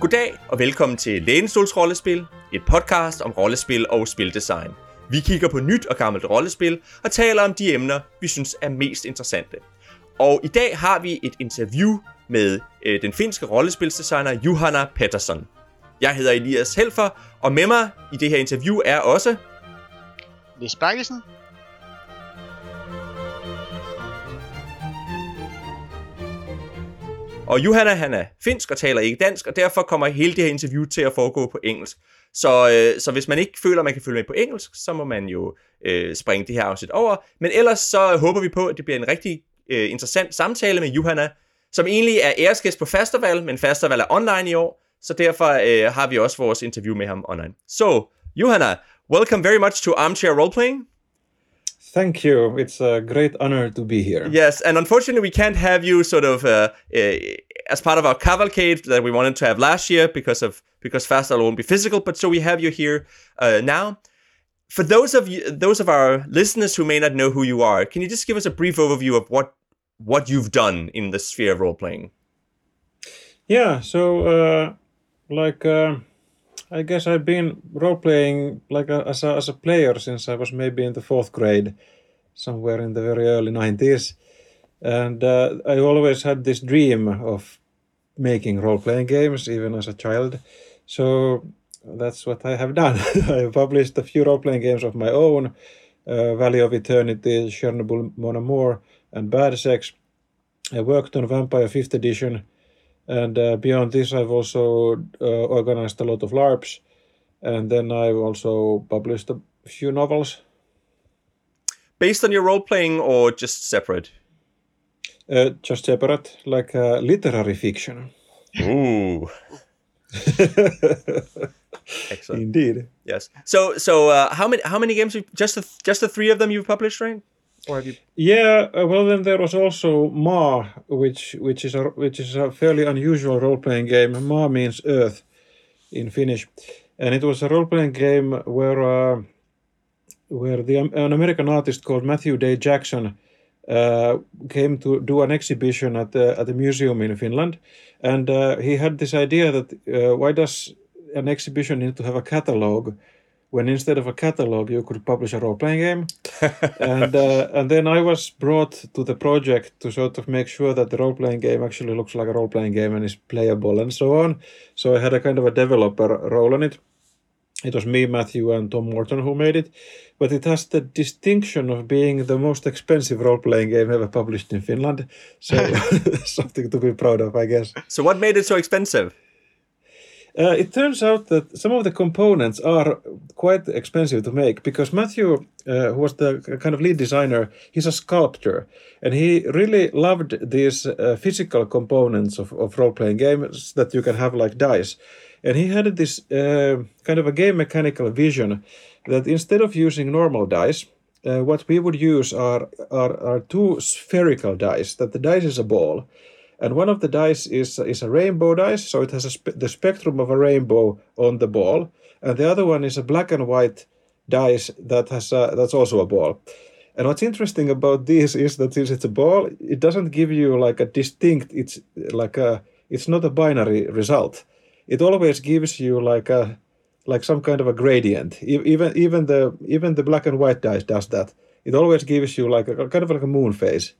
Goddag og velkommen til Lænestols Rollespil, et podcast om rollespil og spildesign. Vi kigger på nyt og gammelt rollespil og taler om de emner, vi synes er mest interessante. Og i dag har vi et interview med øh, den finske rollespilsdesigner Johanna Pettersson. Jeg hedder Elias Helfer, og med mig i det her interview er også... Lis Bergesen. Og Johanna han er finsk og taler ikke dansk, og derfor kommer hele det her interview til at foregå på engelsk. Så, øh, så hvis man ikke føler, at man kan følge med på engelsk, så må man jo øh, springe det her afsnit over. Men ellers så håber vi på, at det bliver en rigtig øh, interessant samtale med Johanna, som egentlig er æresgæst på Festival, men Festival er online i år, så derfor øh, har vi også vores interview med ham online. So, Johanna, welcome very much to Armchair Roleplaying. Thank you. It's a great honor to be here. Yes, and unfortunately, we can't have you sort of uh, uh, as part of our cavalcade that we wanted to have last year because of because Fastaval won't be physical. But so we have you here uh, now. For those of you, those of our listeners who may not know who you are, can you just give us a brief overview of what what you've done in the sphere of role playing? Yeah. So, uh, like. Uh, I guess I've been role playing like a, as a as a player since I was maybe in the fourth grade, somewhere in the very early nineties, and uh, I always had this dream of making role playing games even as a child. So that's what I have done. I published a few role playing games of my own, uh, Valley of Eternity, Chernobyl, Mon Amour, and Bad Sex. I worked on Vampire Fifth Edition and uh, beyond this, I've also uh, organized a lot of LARPs, and then I've also published a few novels. Based on your role playing, or just separate? Uh, just separate, like uh, literary fiction. Ooh. Excellent. Indeed. Yes. So, so uh, how many how many games? You, just the, just the three of them you've published, right? Or have you? Yeah. Uh, well, then there was also Maa, which which is a which is a fairly unusual role playing game. Maa means Earth in Finnish, and it was a role playing game where uh, where the an American artist called Matthew Day Jackson. Uh, came to do an exhibition at the, at the museum in Finland, and uh, he had this idea that uh, why does an exhibition need to have a catalog when instead of a catalog you could publish a role-playing game. And uh, and then i was brought to the project to sort of make sure that the role-playing game actually looks like a role-playing game and is playable and so on. So i had a kind of a developer role in it. It was me matthew and tom morton who made it. But it has the distinction of being the most expensive role-playing game ever published in finland. So something to be proud of i guess. So what made it so expensive uh, it turns out that some of the components are quite expensive to make because Matthew, uh, who was the kind of lead designer, he's a sculptor and he really loved these uh, physical components of, of role playing games that you can have like dice. And he had this uh, kind of a game mechanical vision that instead of using normal dice, uh, what we would use are, are, are two spherical dice, that the dice is a ball and one of the dice is is a rainbow dice, so it has spe- the spectrum of a rainbow on the ball, and the other one is a black and white dice that has a, that's also a ball. And what's interesting about this is that since it's a ball, it doesn't give you like a distinct. It's like a it's not a binary result. It always gives you like a like some kind of a gradient. Even even the even the black and white dice does that. It always gives you like a kind of like a moon phase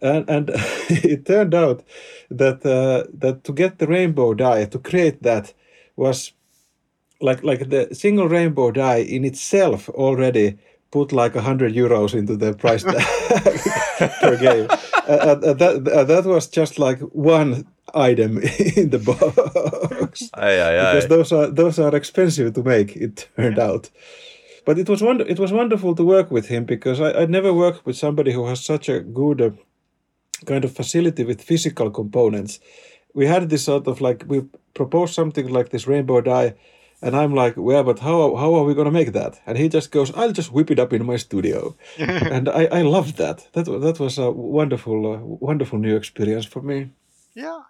and and it turned out that uh, that to get the rainbow die to create that was like like the single rainbow die in itself already put like a hundred euros into the price per game. Uh, uh, that uh, that was just like one item in the box aye, aye, aye. because those are those are expensive to make. It turned out but it was wonder- it was wonderful to work with him because I, would never worked with somebody who has such a good uh, kind of facility with physical components. We had this sort of like we proposed something like this rainbow die, and I'm like, well, but how how are we gonna make that? And he just goes, I'll just whip it up in my studio, and I I loved that. That that was a wonderful uh, wonderful new experience for me. Yeah,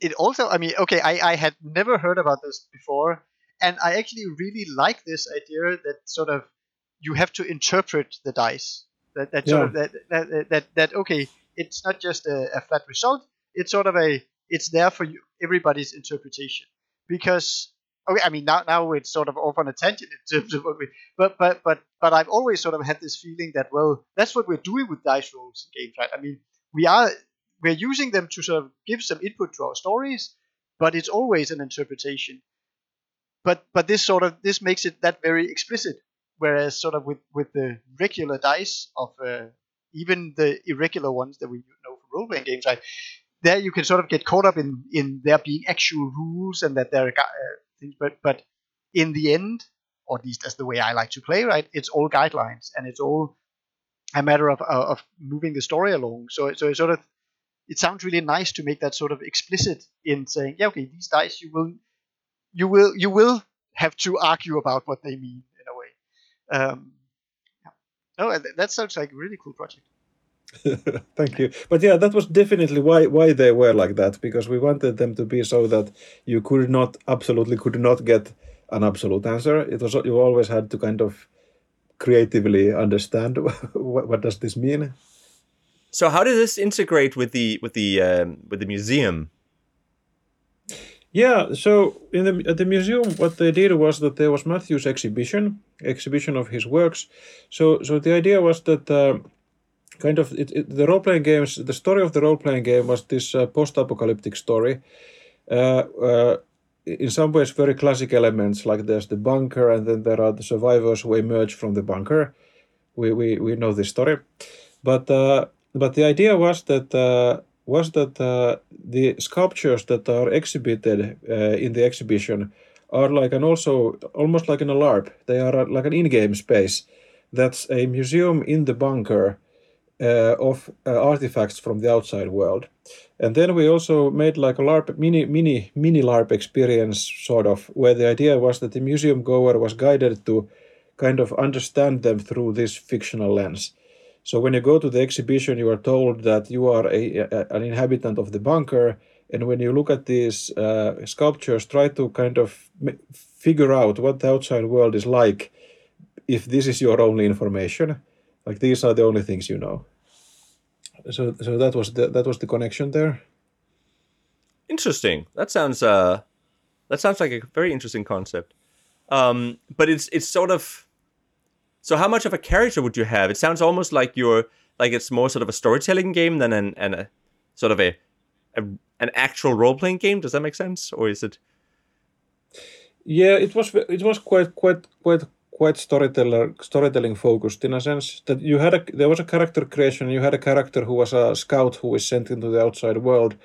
it also I mean okay I I had never heard about this before, and I actually really like this idea that sort of you have to interpret the dice. That that sort yeah. of that, that that that okay it's not just a, a, flat result. It's sort of a it's there for you, everybody's interpretation. because okay, I mean now now it's sort of off on a tangent in terms of what we, but but but but I've always sort of had this feeling that well that's what we're doing with dice rolls in games, right? I mean we are we're using them to sort of give some input to our stories, but it's always an interpretation. But but this sort of this makes it that very explicit, whereas sort of with with the regular dice of uh, even the irregular ones that we know from role playing games, right? There you can sort of get caught up in in there being actual rules and that there are uh, things, but but in the end, or at least that's the way I like to play, right? It's all guidelines and it's all a matter of uh, of moving the story along. So so it sort of it sounds really nice to make that sort of explicit in saying, yeah, okay, these dice you will you will you will have to argue about what they mean in a way. Um, yeah. Oh, that sounds like a really cool project. Thank you. But yeah, that was definitely why why they were like that because we wanted them to be so that you could not absolutely could not get an absolute answer. It was you always had to kind of creatively understand what, what does this mean. So how does this integrate with the with the um, with the museum? Yeah, so in the at the museum, what they did was that there was Matthew's exhibition, exhibition of his works. So so the idea was that uh, kind of it, it, the role playing games, the story of the role playing game was this uh, post apocalyptic story. Uh, uh, in some ways, very classic elements like there's the bunker, and then there are the survivors who emerge from the bunker. We we, we know this story, but uh, but the idea was that uh, was that uh, the sculptures that are exhibited uh, in the exhibition are like an also almost like in a LARP. They are like an in-game space. That's a museum in the bunker uh, of uh, artifacts from the outside world. And then we also made like a LARP mini mini mini LARP experience sort of where the idea was that the museum goer was guided to kind of understand them through this fictional lens. So when you go to the exhibition, you are told that you are a, a an inhabitant of the bunker, and when you look at these uh, sculptures, try to kind of figure out what the outside world is like. If this is your only information, like these are the only things you know. So, so that was the that was the connection there. Interesting. That sounds uh, that sounds like a very interesting concept. Um, but it's it's sort of so how much of a character would you have? It sounds almost like you're like it's more sort of a storytelling game than an, an a sort of a, a an actual role playing game. Does that make sense, or is it? Yeah, it was it was quite quite quite quite storyteller storytelling focused in a sense that you had a there was a character creation. You had a character who was a scout who was sent into the outside world,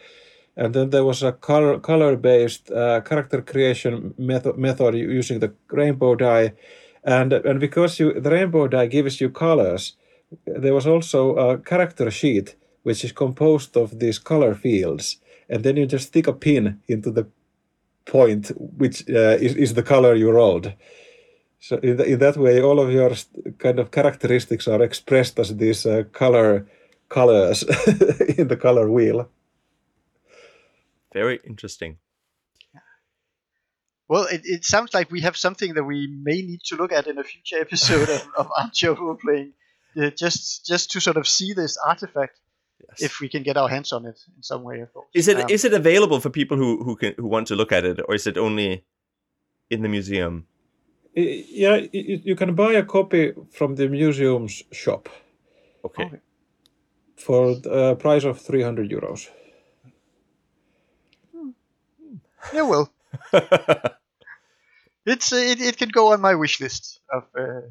and then there was a color color based uh, character creation method method using the rainbow die and and because you the rainbow die gives you colors there was also a character sheet which is composed of these color fields. And then you just stick a pin into the point which uh, is, is the color you rolled. So in, the, in that way all of your kind of characteristics are expressed as these uh, color colors in the color wheel. Very interesting well, it, it sounds like we have something that we may need to look at in a future episode of, of Armchair Role Playing, uh, just just to sort of see this artifact, yes. if we can get our hands on it in some way. Of course. Is it um, is it available for people who who can who want to look at it, or is it only in the museum? Yeah, you can buy a copy from the museum's shop. Okay. okay. For a price of three hundred euros. Yeah, well. it's uh, it, it can go on my wish list of uh,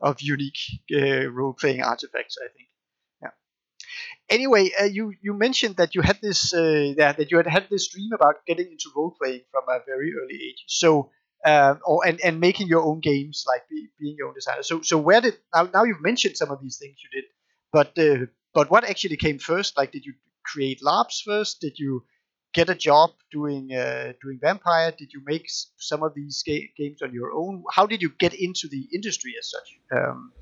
of unique uh, role playing artifacts. I think. Yeah. Anyway, uh, you you mentioned that you had this uh, that, that you had had this dream about getting into role playing from a very early age. So. Um, or and, and making your own games, like be, being your own designer. So so where did now now you've mentioned some of these things you did, but uh, but what actually came first? Like, did you create LARPs first? Did you get a job doing uh, doing Vampire? Did you make some of these ga- games on your own? How did you get into the industry as such? Um,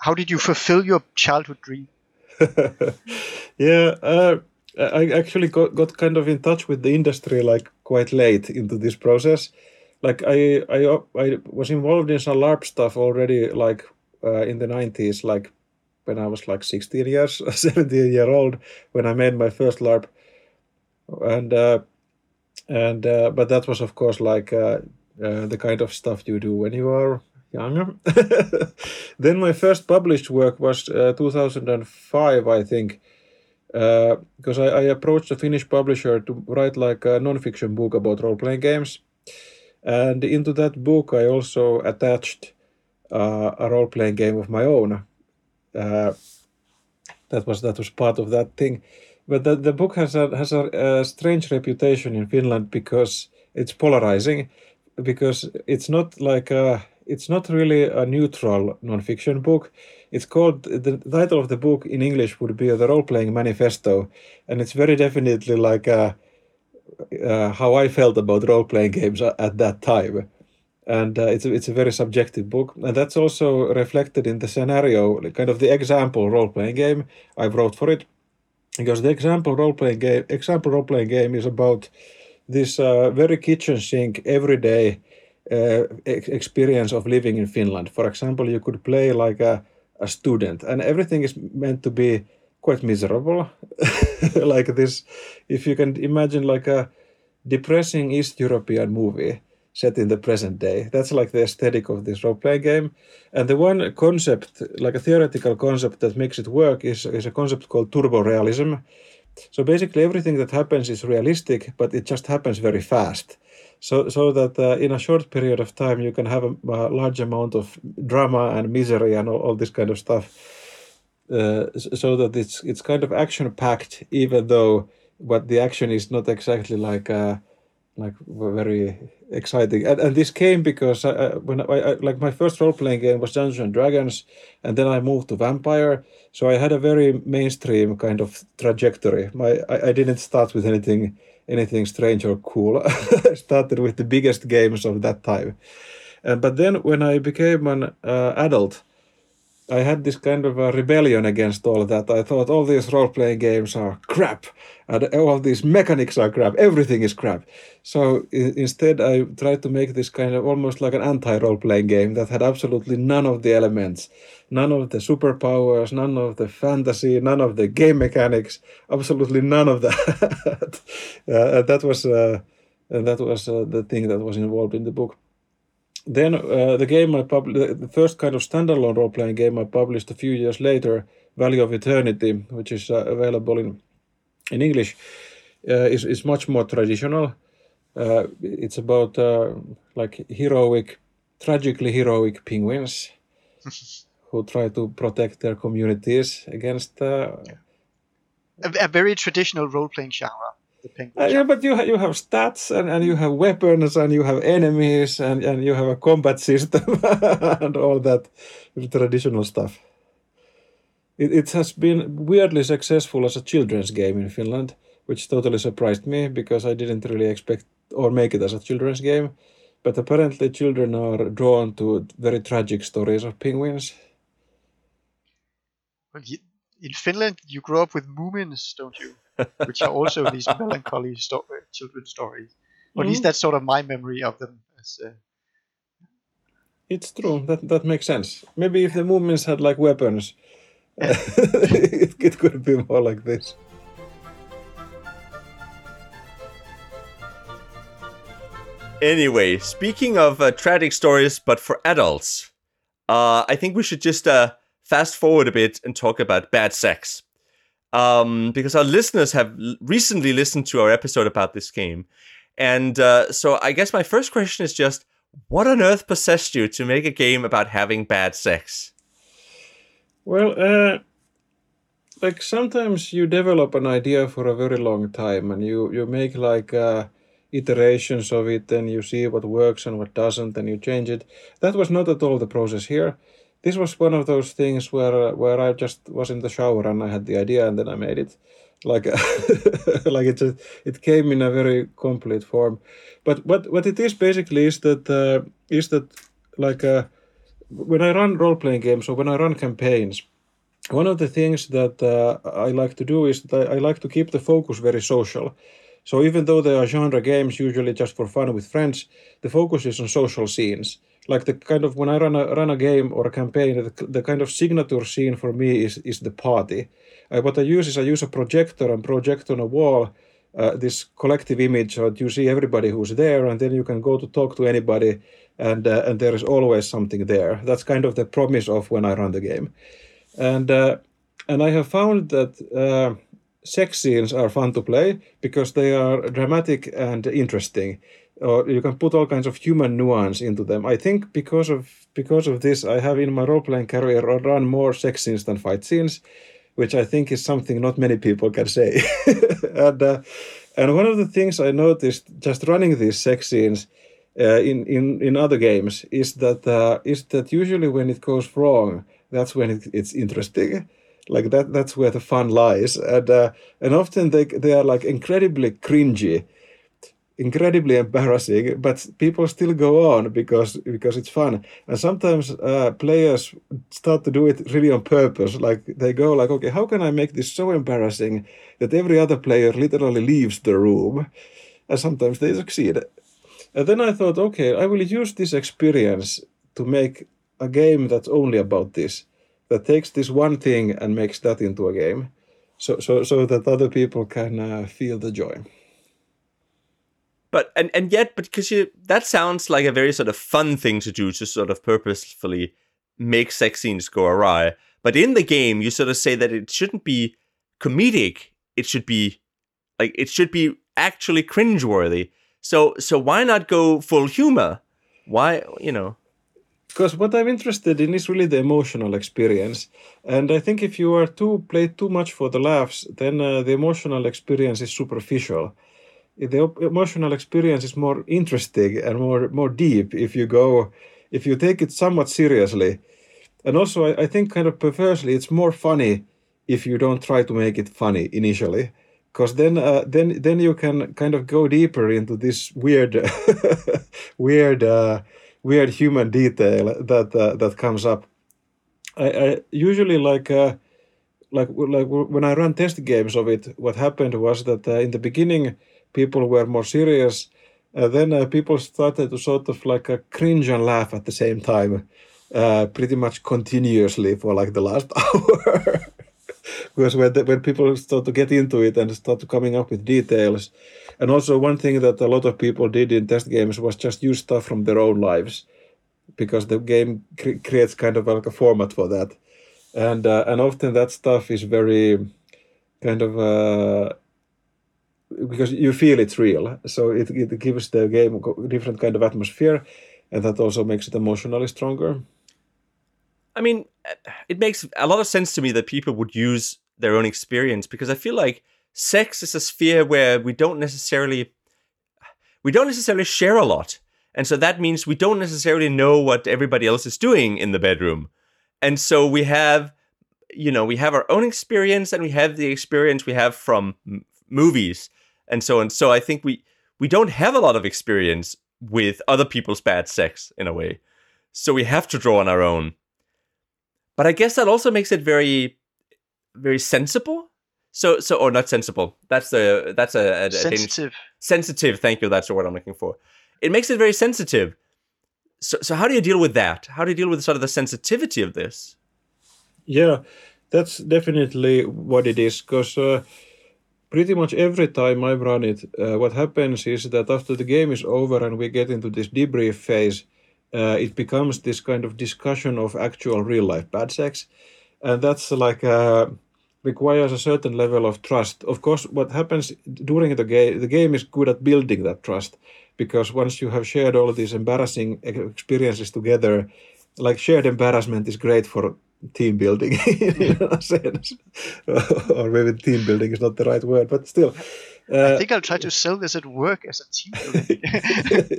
how did you fulfill your childhood dream? yeah, uh, I actually got, got kind of in touch with the industry like quite late into this process. Like I I I was involved in some LARP stuff already like uh, in the 90s like when I was like 16 years 17 year old when I made my first LARP and uh, and uh, but that was of course like uh, uh, the kind of stuff you do when you are younger. then my first published work was uh, 2005, I think, because I, I, approached a Finnish publisher to write like a non-fiction book about role-playing games, and into that book I also attached a role-playing game of my own. that was that was part of that thing but the, the book has a has a, a, strange reputation in Finland because it's polarizing, because it's not like a, it's not really a neutral nonfiction book. It's called the title of the book in English would be the role playing manifesto, and it's very definitely like a, uh, how I felt about role playing games at that time. And uh, it's, a, it's a very subjective book. And that's also reflected in the scenario, kind of the example role playing game I wrote for it because the example role playing game example role playing game is about this uh, very kitchen sink everyday uh, experience of living in Finland. For example, you could play like a, a student, and everything is meant to be quite miserable. like this, if you can imagine like a depressing East European movie set in the present day. That's like the aesthetic of this role playing game. And the one concept, like a theoretical concept that makes it work, is, is a concept called turbo realism. So basically, everything that happens is realistic, but it just happens very fast. So, so that uh, in a short period of time, you can have a, a large amount of drama and misery and all, all this kind of stuff. Uh, so that it's it's kind of action packed, even though what the action is not exactly like uh, like very exciting. And, and this came because I, I, when I, I, like my first role playing game was Dungeons and Dragons, and then I moved to Vampire. So I had a very mainstream kind of trajectory. My I, I didn't start with anything anything strange or cool. I started with the biggest games of that time. And but then when I became an uh, adult, I had this kind of a rebellion against all that. I thought all these role playing games are crap, and all these mechanics are crap. Everything is crap. So instead, I tried to make this kind of almost like an anti role playing game that had absolutely none of the elements, none of the superpowers, none of the fantasy, none of the game mechanics, absolutely none of that. uh, that was uh, that was uh, the thing that was involved in the book then uh, the game I published, the first kind of standalone role playing game I published a few years later, Valley of Eternity, which is uh, available in in English, uh, is is much more traditional. Uh, it's about uh, like heroic, tragically heroic penguins who try to protect their communities against. Uh, a, a very traditional role playing genre. Uh, yeah, but you ha- you have stats and, and you have weapons and you have enemies and, and you have a combat system and all that traditional stuff. It, it has been weirdly successful as a children's game in Finland, which totally surprised me because I didn't really expect or make it as a children's game. But apparently, children are drawn to very tragic stories of penguins. Well, in Finland, you grow up with Moomins, don't you? Which are also these melancholy sto- children's stories. Or at least mm-hmm. that's sort of my memory of them. As, uh... It's true. That that makes sense. Maybe if the Moomins had like weapons, it, it could be more like this. Anyway, speaking of uh, tragic stories, but for adults, uh, I think we should just uh, fast forward a bit and talk about bad sex um, because our listeners have recently listened to our episode about this game. And uh, so I guess my first question is just what on earth possessed you to make a game about having bad sex? Well, uh, like sometimes you develop an idea for a very long time and you, you make like uh, iterations of it and you see what works and what doesn't and you change it. That was not at all the process here this was one of those things where where I just was in the shower and I had the idea and then I made it. Like like it just, it came in a very complete form. But what what it is basically is that uh, is that like uh, when I run role playing games or when I run campaigns one of the things that uh, I like to do is that I like to keep the focus very social. So even though they are genre games usually just for fun with friends the focus is on social scenes like the kind of when I run a run a game or a campaign, the, the kind of signature scene for me is is the party. I, what I use is I use a projector and project on a wall uh, this collective image that you see everybody who's there, and then you can go to talk to anybody, and uh, and there is always something there. That's kind of the promise of when I run the game, and uh, and I have found that uh, sex scenes are fun to play because they are dramatic and interesting. Or you can put all kinds of human nuance into them. I think because of because of this, I have in my role playing career run more sex scenes than fight scenes which I think is something not many people can say. and uh, and one of the things I noticed just running these sex scenes uh, in in in other games is that uh, is that usually when it goes wrong, that's when it, it's interesting. Like that, that's where the fun lies, and uh, and often they they are like incredibly cringy incredibly embarrassing, but people still go on because because it's fun. And sometimes uh, players start to do it really on purpose. Like they go like, okay, how can I make this so embarrassing that every other player literally leaves the room? And sometimes they succeed. And then I thought, okay, I will use this experience to make a game that's only about this, that takes this one thing and makes that into a game, so so so that other people can uh, feel the joy but and and yet but because you that sounds like a very sort of fun thing to do to sort of purposefully make sex scenes go awry. But in the game you sort of say that it shouldn't be comedic. It should be like it should be actually cringeworthy. So so why not go full humor? Why you know? Because what i'm interested in is really the emotional experience. And i think if you are too play too much for the laughs then uh, the emotional experience is superficial the emotional experience is more interesting and more more deep if you go if you take it somewhat seriously. And also I, I, think kind of perversely it's more funny if you don't try to make it funny initially because then uh, then then you can kind of go deeper into this weird weird uh, weird human detail that uh, that comes up. I, I usually like uh, like like when I run test games of it what happened was that uh, in the beginning people were more serious. Uh, then uh, people started to sort of like a cringe and laugh at the same time, uh, pretty much continuously for like the last hour. because when, the, when people start to get into it and start coming up with details, and also one thing that a lot of people did in test games was just use stuff from their own lives, because the game cre- creates kind of like a format for that, and uh, and often that stuff is very kind of uh, because you feel it's real. So it, it gives the game a different kind of atmosphere, and that also makes it emotionally stronger. I mean, it makes a lot of sense to me that people would use their own experience because I feel like sex is a sphere where we don't necessarily we don't necessarily share a lot. And so that means we don't necessarily know what everybody else is doing in the bedroom. And so we have you know, we have our own experience and we have the experience we have from movies and so on. So I think we we don't have a lot of experience with other people's bad sex in a way. So we have to draw on our own. But I guess that also makes it very very sensible. So so or not sensible. That's the that's a, a sensitive. A sensitive, thank you. That's the word I'm looking for. It makes it very sensitive. So so how do you deal with that? How do you deal with sort of the sensitivity of this? Yeah, that's definitely what it is because uh, pretty much every time I've run it, uh, what happens is that after the game is over and we get into this debrief phase, uh, it becomes this kind of discussion of actual real life bad sex, and that's like uh, requires a certain level of trust. Of course, what happens during the game, the game is good at building that trust because once you have shared all these embarrassing experiences together, like shared embarrassment is great for team building in a sense. or maybe team building is not the right word, but still. Uh, I think I'll try to sell this at work as a team building.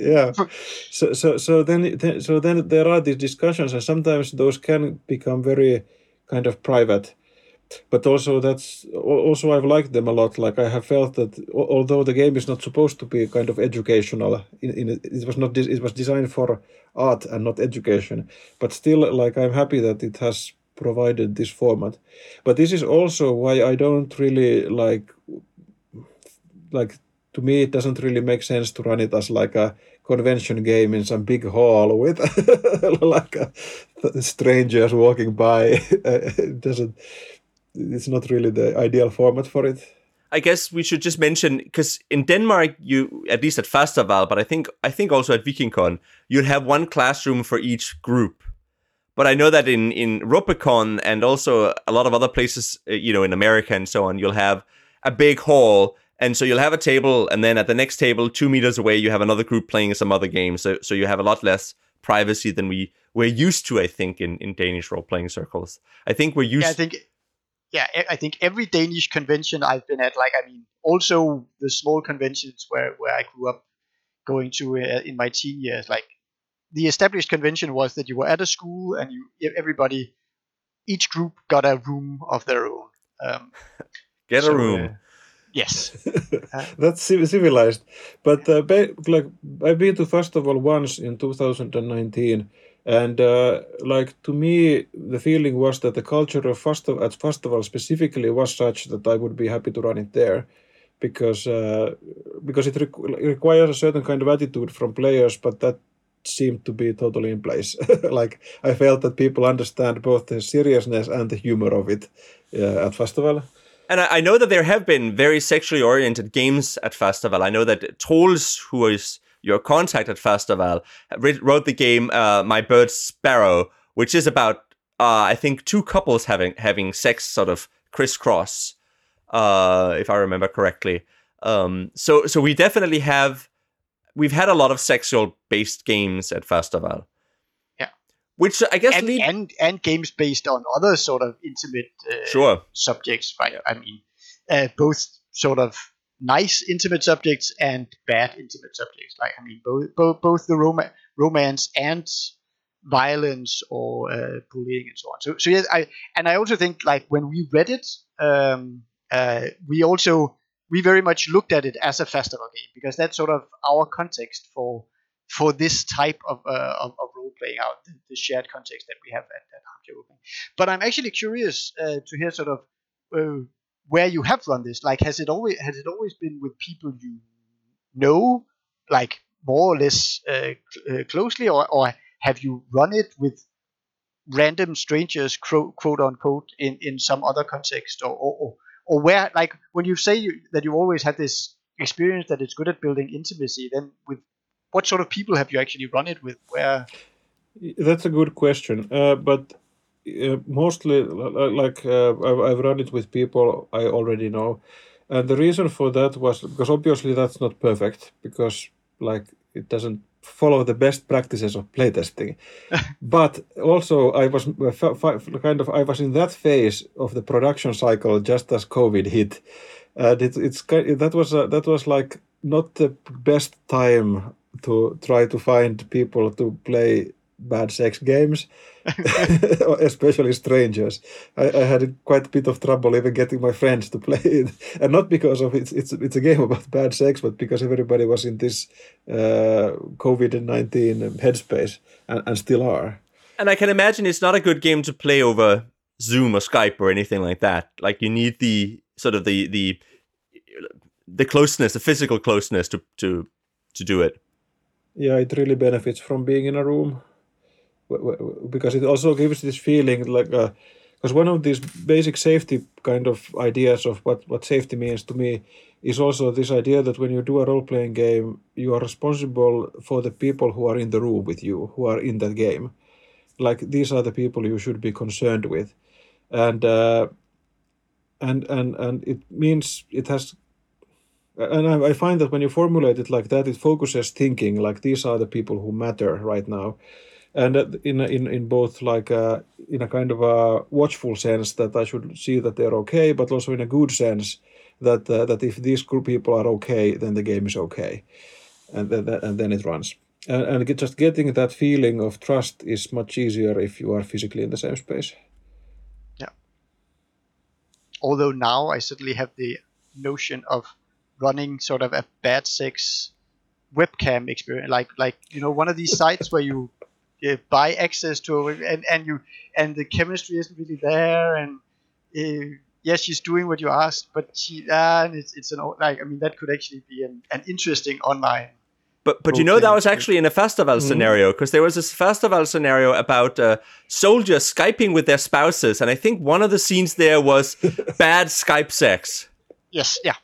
yeah. So so so then, then so then there are these discussions, and sometimes those can become very kind of private. But also that's also I've liked them a lot. Like I have felt that although the game is not supposed to be kind of educational, in, in it was not it was designed for art and not education. But still, like I'm happy that it has provided this format. But this is also why I don't really like like to me it doesn't really make sense to run it as like a convention game in some big hall with like a, strangers walking by. it doesn't. It's not really the ideal format for it. I guess we should just mention because in Denmark, you at least at Fastaval, but I think I think also at VikingCon, you'll have one classroom for each group. But I know that in in Rubicon and also a lot of other places, uh, you know, in America and so on, you'll have a big hall, and so you'll have a table, and then at the next table, two meters away, you have another group playing some other game. So so you have a lot less privacy than we we're used to. I think in in Danish role playing circles, I think we're used. Yeah, I think yeah, I think every Danish convention I've been at, like I mean, also the small conventions where where I grew up going to uh, in my teen years, like the established convention was that you were at a school and you everybody, each group got a room of their own. Um, Get a room. uh, yes, That's civilized. But uh, like I've been to Fastaval once in 2019, and uh, like to me, the feeling was that the culture of Fastaval at Fastaval specifically was such that I would be happy to run it there, because uh, because it requ- requires a certain kind of attitude from players, but that seemed to be totally in place. like I felt that people understand both the seriousness and the humor of it uh, at Fastaval. And I, I know that there have been very sexually oriented games at Fastaval. I know that Troels, who is your contact at Fastaval, wrote the game uh, My Bird Sparrow, which is about uh, I think two couples having having sex sort of crisscross, uh, if I remember correctly. Um, so so we definitely have we've had a lot of sexual based games at Fastaval. Yeah. Which I guess and, lead and and games based on other sort of intimate uh, sure. subjects, right? I mean, uh, both sort of nice intimate subjects and bad intimate subjects. Like I mean, both both, both the rom- romance and violence or uh, bullying and so on. So so yes, I and I also think like when we read it, um, uh, we also we very much looked at it as a Fastaval game because that's sort of our context for for this type of uh, of, of role playing out the, the shared context that we have at, at. But I'm actually curious uh, to hear sort of uh, where you have run this. Like, has it always has it always been with people you know, like more or less uh, cl- uh, closely, or or have you run it with random strangers, quote, quote unquote, in in some other context, or or, or, or where like when you say you, that you always had this experience that it's good at building intimacy, then with what sort of people have you actually run it with? Where That's a good question, uh, but uh, mostly li- li- like uh, I've, I've run it with people I already know, and the reason for that was because obviously that's not perfect because like it doesn't follow the best practices of playtesting, but also I was uh, kind of I was in that phase of the production cycle just as COVID hit, and it, it's that was uh, that was like not the best time to try to find people to play bad sex games, especially strangers. I, I had quite a bit of trouble even getting my friends to play it, and not because of it's it's it's a game about bad sex, but because everybody was in this uh, COVID nineteen headspace and, and still are. And I can imagine it's not a good game to play over Zoom or Skype or anything like that. Like you need the sort of the the the closeness, the physical closeness to to to do it. Yeah, it really benefits from being in a room because it also gives this feeling like because one of these basic safety kind of ideas of what what safety means to me is also this idea that when you do a role playing game, you are responsible for the people who are in the room with you, who are in that game. Like these are the people you should be concerned with, and uh, and and and it means it has and I, I find that when you formulate it like that, it focuses thinking like these are the people who matter right now, and in in in both like uh, in a kind of a watchful sense that I should see that they're okay, but also in a good sense that uh, that if these group people are okay, then the game is okay, and then and then it runs. And, and just getting that feeling of trust is much easier if you are physically in the same space. Yeah. Although now I certainly have the notion of running sort of a bad sex webcam experience, like like you know one of these sites where you uh, buy access to and and you and the chemistry isn't really there, and uh, yes, she's doing what you asked, but she uh, and it's it's an like I mean that could actually be an, an interesting online. But but you know that was actually in a Fastaval scenario because there was this Fastaval scenario about uh, soldiers skyping with their spouses, and I think one of the scenes there was bad Skype sex. Yes, yeah.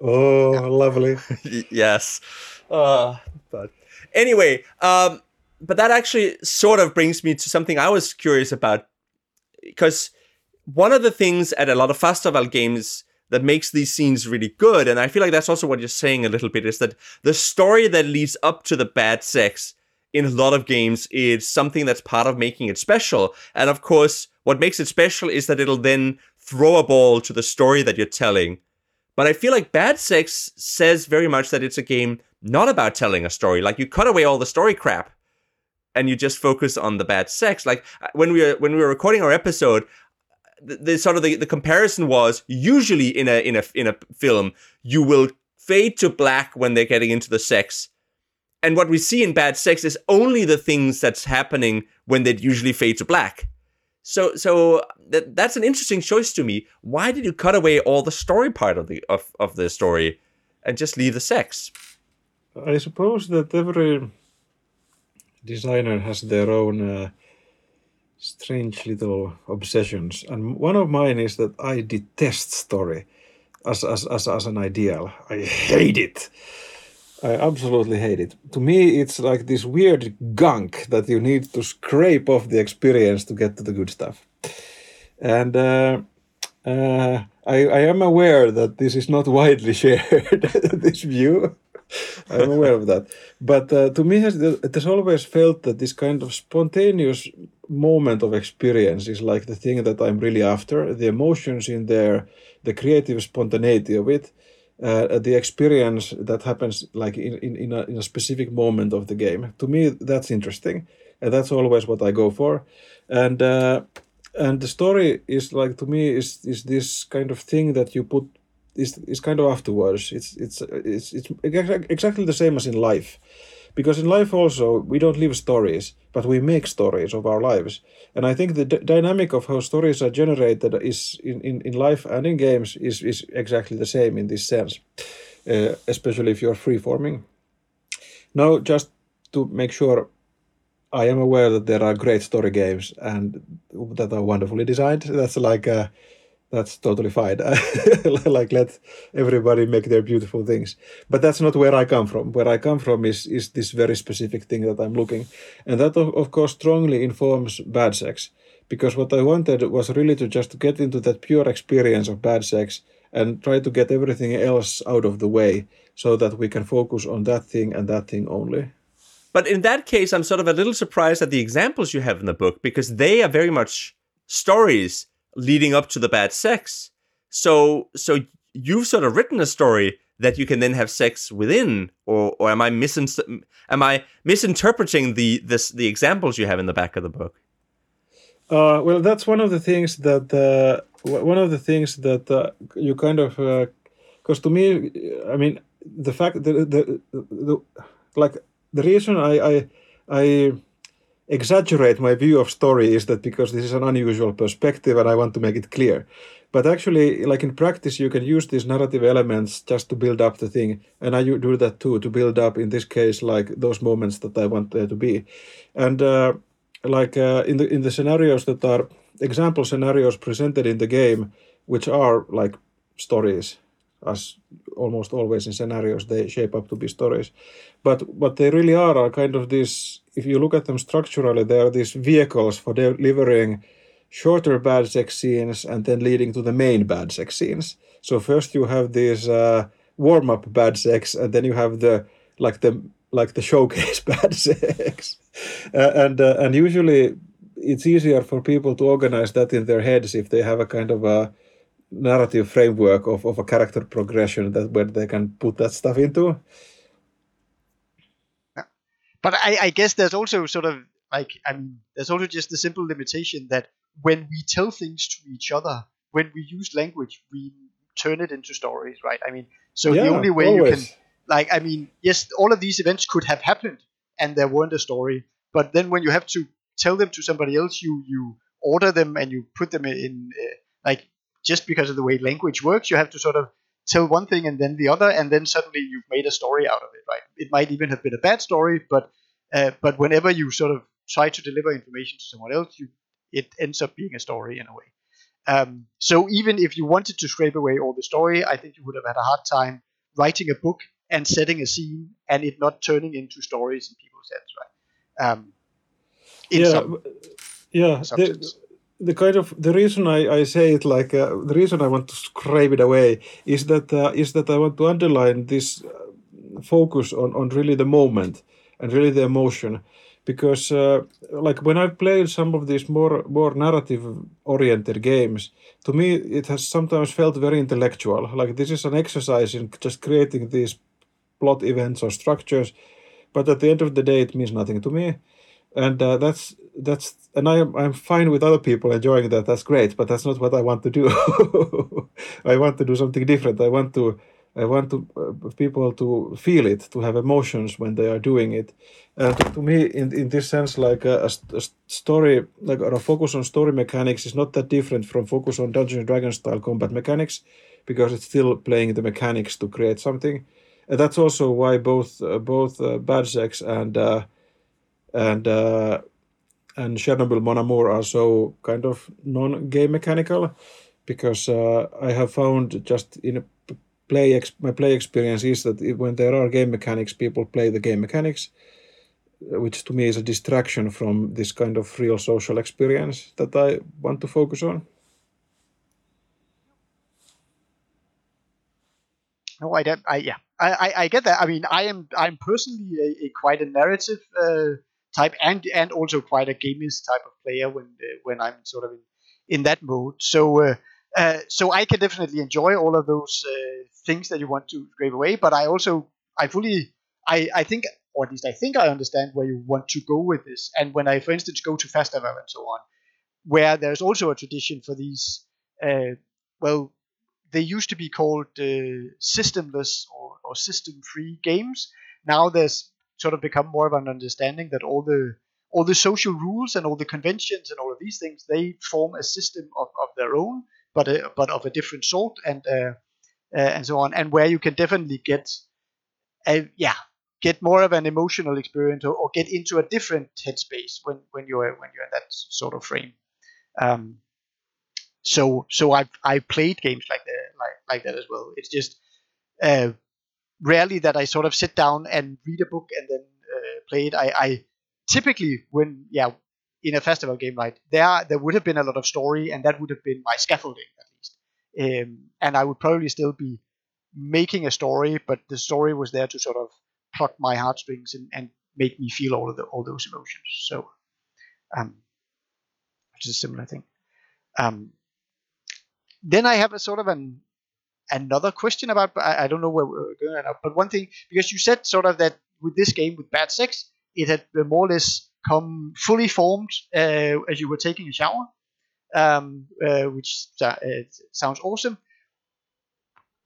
Oh, lovely. yes. Uh, but anyway, um, but that actually sort of brings me to something I was curious about because one of the things at a lot of Fastaval games that makes these scenes really good, and I feel like that's also what you're saying a little bit, is that the story that leads up to the bad sex in a lot of games is something that's part of making it special. And of course, what makes it special is that it'll then throw a ball to the story that you're telling. But I feel like Bad Sex says very much that it's a game not about telling a story. Like you cut away all the story crap and you just focus on the bad sex. Like uh, when we were when we were recording our episode, the, the sort of the, the comparison was usually in a in a in a film you will fade to black when they're getting into the sex. And what we see in bad sex is only the things that's happening when they'd usually fade to black. So so that that's an interesting choice to me. Why did you cut away all the story part of the of, of the story and just leave the sex? I suppose that every designer has their own uh, strange little obsessions, and one of mine is that I detest story as as as, as an ideal. I hate it. I absolutely hate it. To me, it's like this weird gunk that you need to scrape off the experience to get to the good stuff. And uh, uh, I, I am aware that this is not widely shared, this view. I'm aware of that. But uh, to me, it has always felt that this kind of spontaneous moment of experience is like the thing that I'm really after. The emotions in there, the creative spontaneity of it, uh, the experience that happens like in, in, in, a, in a specific moment of the game. To me, that's interesting. And that's always what I go for. And uh, and the story is like to me is is this kind of thing that you put is is kind of afterwards. It's it's it's it's exactly the same as in life, because in life also we don't live stories, but we make stories of our lives. And I think the d- dynamic of how stories are generated is in, in, in life and in games is is exactly the same in this sense, uh, especially if you're free forming. Now, just to make sure I am aware that there are great story games and that are wonderfully designed. That's like a, that's totally fine. like let everybody make their beautiful things. But that's not where I come from. Where I come from is is this very specific thing that I'm looking, and that of, of course strongly informs bad sex. Because what I wanted was really to just get into that pure experience of bad sex and try to get everything else out of the way so that we can focus on that thing and that thing only. But in that case, I'm sort of a little surprised at the examples you have in the book because they are very much stories leading up to the bad sex. So so you've sort of written a story that you can then have sex within, or or am I misin- am I misinterpreting the this the examples you have in the back of the book? Uh, well, that's one of the things that uh, one of the things that uh, you kind of because uh, to me, I mean, the fact that the, the, the like the reason I, I I exaggerate my view of story is that because this is an unusual perspective and I want to make it clear. But actually, like in practice, you can use these narrative elements just to build up the thing, and I do that too to build up. In this case, like those moments that I want there to be, and uh, like uh, in the in the scenarios that are example scenarios presented in the game, which are like stories, as almost always in scenarios, they shape up to be stories. But what they really are are kind of these, if you look at them structurally, they are these vehicles for delivering shorter bad sex scenes and then leading to the main bad sex scenes. So first you have these uh, warm up bad sex, and then you have the like the like the showcase bad sex, uh, and uh, and usually it's easier for people to organize that in their heads if they have a kind of a narrative framework of, of a character progression that where they can put that stuff into. But I, I guess there's also sort of like I mean there's also just the simple limitation that when we tell things to each other, when we use language, we turn it into stories, right? I mean, so yeah, the only way always. you can like I mean, yes, all of these events could have happened and there weren't a story, but then when you have to tell them to somebody else, you you order them and you put them in uh, like just because of the way language works, you have to sort of tell one thing and then the other, and then suddenly you've made a story out of it, right? It might even have been a bad story, but uh, but whenever you sort of try to deliver information to someone else, you it ends up being a story in a way. Um, so even if you wanted to scrape away all the story, I think you would have had a hard time writing a book and setting a scene and it not turning into stories in people's heads, right? Um, in yeah, some, yeah. The. The kind of the reason I, I say it like uh, the reason I want to scrape it away is that uh, is that I want to underline this uh, focus on on really the moment and really the emotion. Because uh, like when I've played some of these more more narrative oriented games to me it has sometimes felt very intellectual. Like this is an exercise in just creating these plot events or structures but at the end of the day it means nothing to me. And uh, that's that's and I am I'm fine with other people enjoying that. That's great, but that's not what I want to do. I want to do something different. I want to I want to uh, people to feel it, to have emotions when they are doing it. And to, me, in in this sense, like a, a a story, like a focus on story mechanics is not that different from focus on Dungeons and Dragons style combat mechanics, because it's still playing the mechanics to create something. And that's also why both uh, both uh, Bad Sex and uh, and uh, and Chernobyl Mon Amour are so kind of non-game mechanical because uh, I have found just in play ex- my play experience is that when there are game mechanics, people play the game mechanics, uh, which to me is a distraction from this kind of real social experience that I want to focus on. No, I don't. I yeah, I, I, I get that. I mean, I am I'm personally a, a quite a narrative uh, type and and also quite a gamist type of player when uh, when I'm sort of in, in that mode. So uh, uh, so I can definitely enjoy all of those uh, things that you want to scrape away. But I also I fully I I think or at least I think I understand where you want to go with this. And when I, for instance, go to Fastaval and so on, where there's also a tradition for these uh, well they used to be called uh, systemless or, or system-free games. Now there's sort of become more of an understanding that all the all the social rules and all the conventions and all of these things they form a system of, of their own, but a, but of a different sort and uh, uh, and so on, and where you can definitely get a yeah get more of an emotional experience or, or get into a different headspace when when you're when you're in that sort of frame. Um, so so i've I played games like that like like that as well. It's just uh, rarely that I sort of sit down and read a book and then uh, play it. I, I typically when yeah in a Fastaval game right there there would have been a lot of story and that would have been my scaffolding at least, um, and I would probably still be making a story, but the story was there to sort of pluck my heartstrings and, and make me feel all of the all those emotions. So, um, which is a similar thing. Um, then I have a sort of an another question about I, I don't know where we're going now, but one thing because you said sort of that with this game with Bad Sex, it had more or less come fully formed uh, as you were taking a shower, um, uh, which uh, sounds awesome.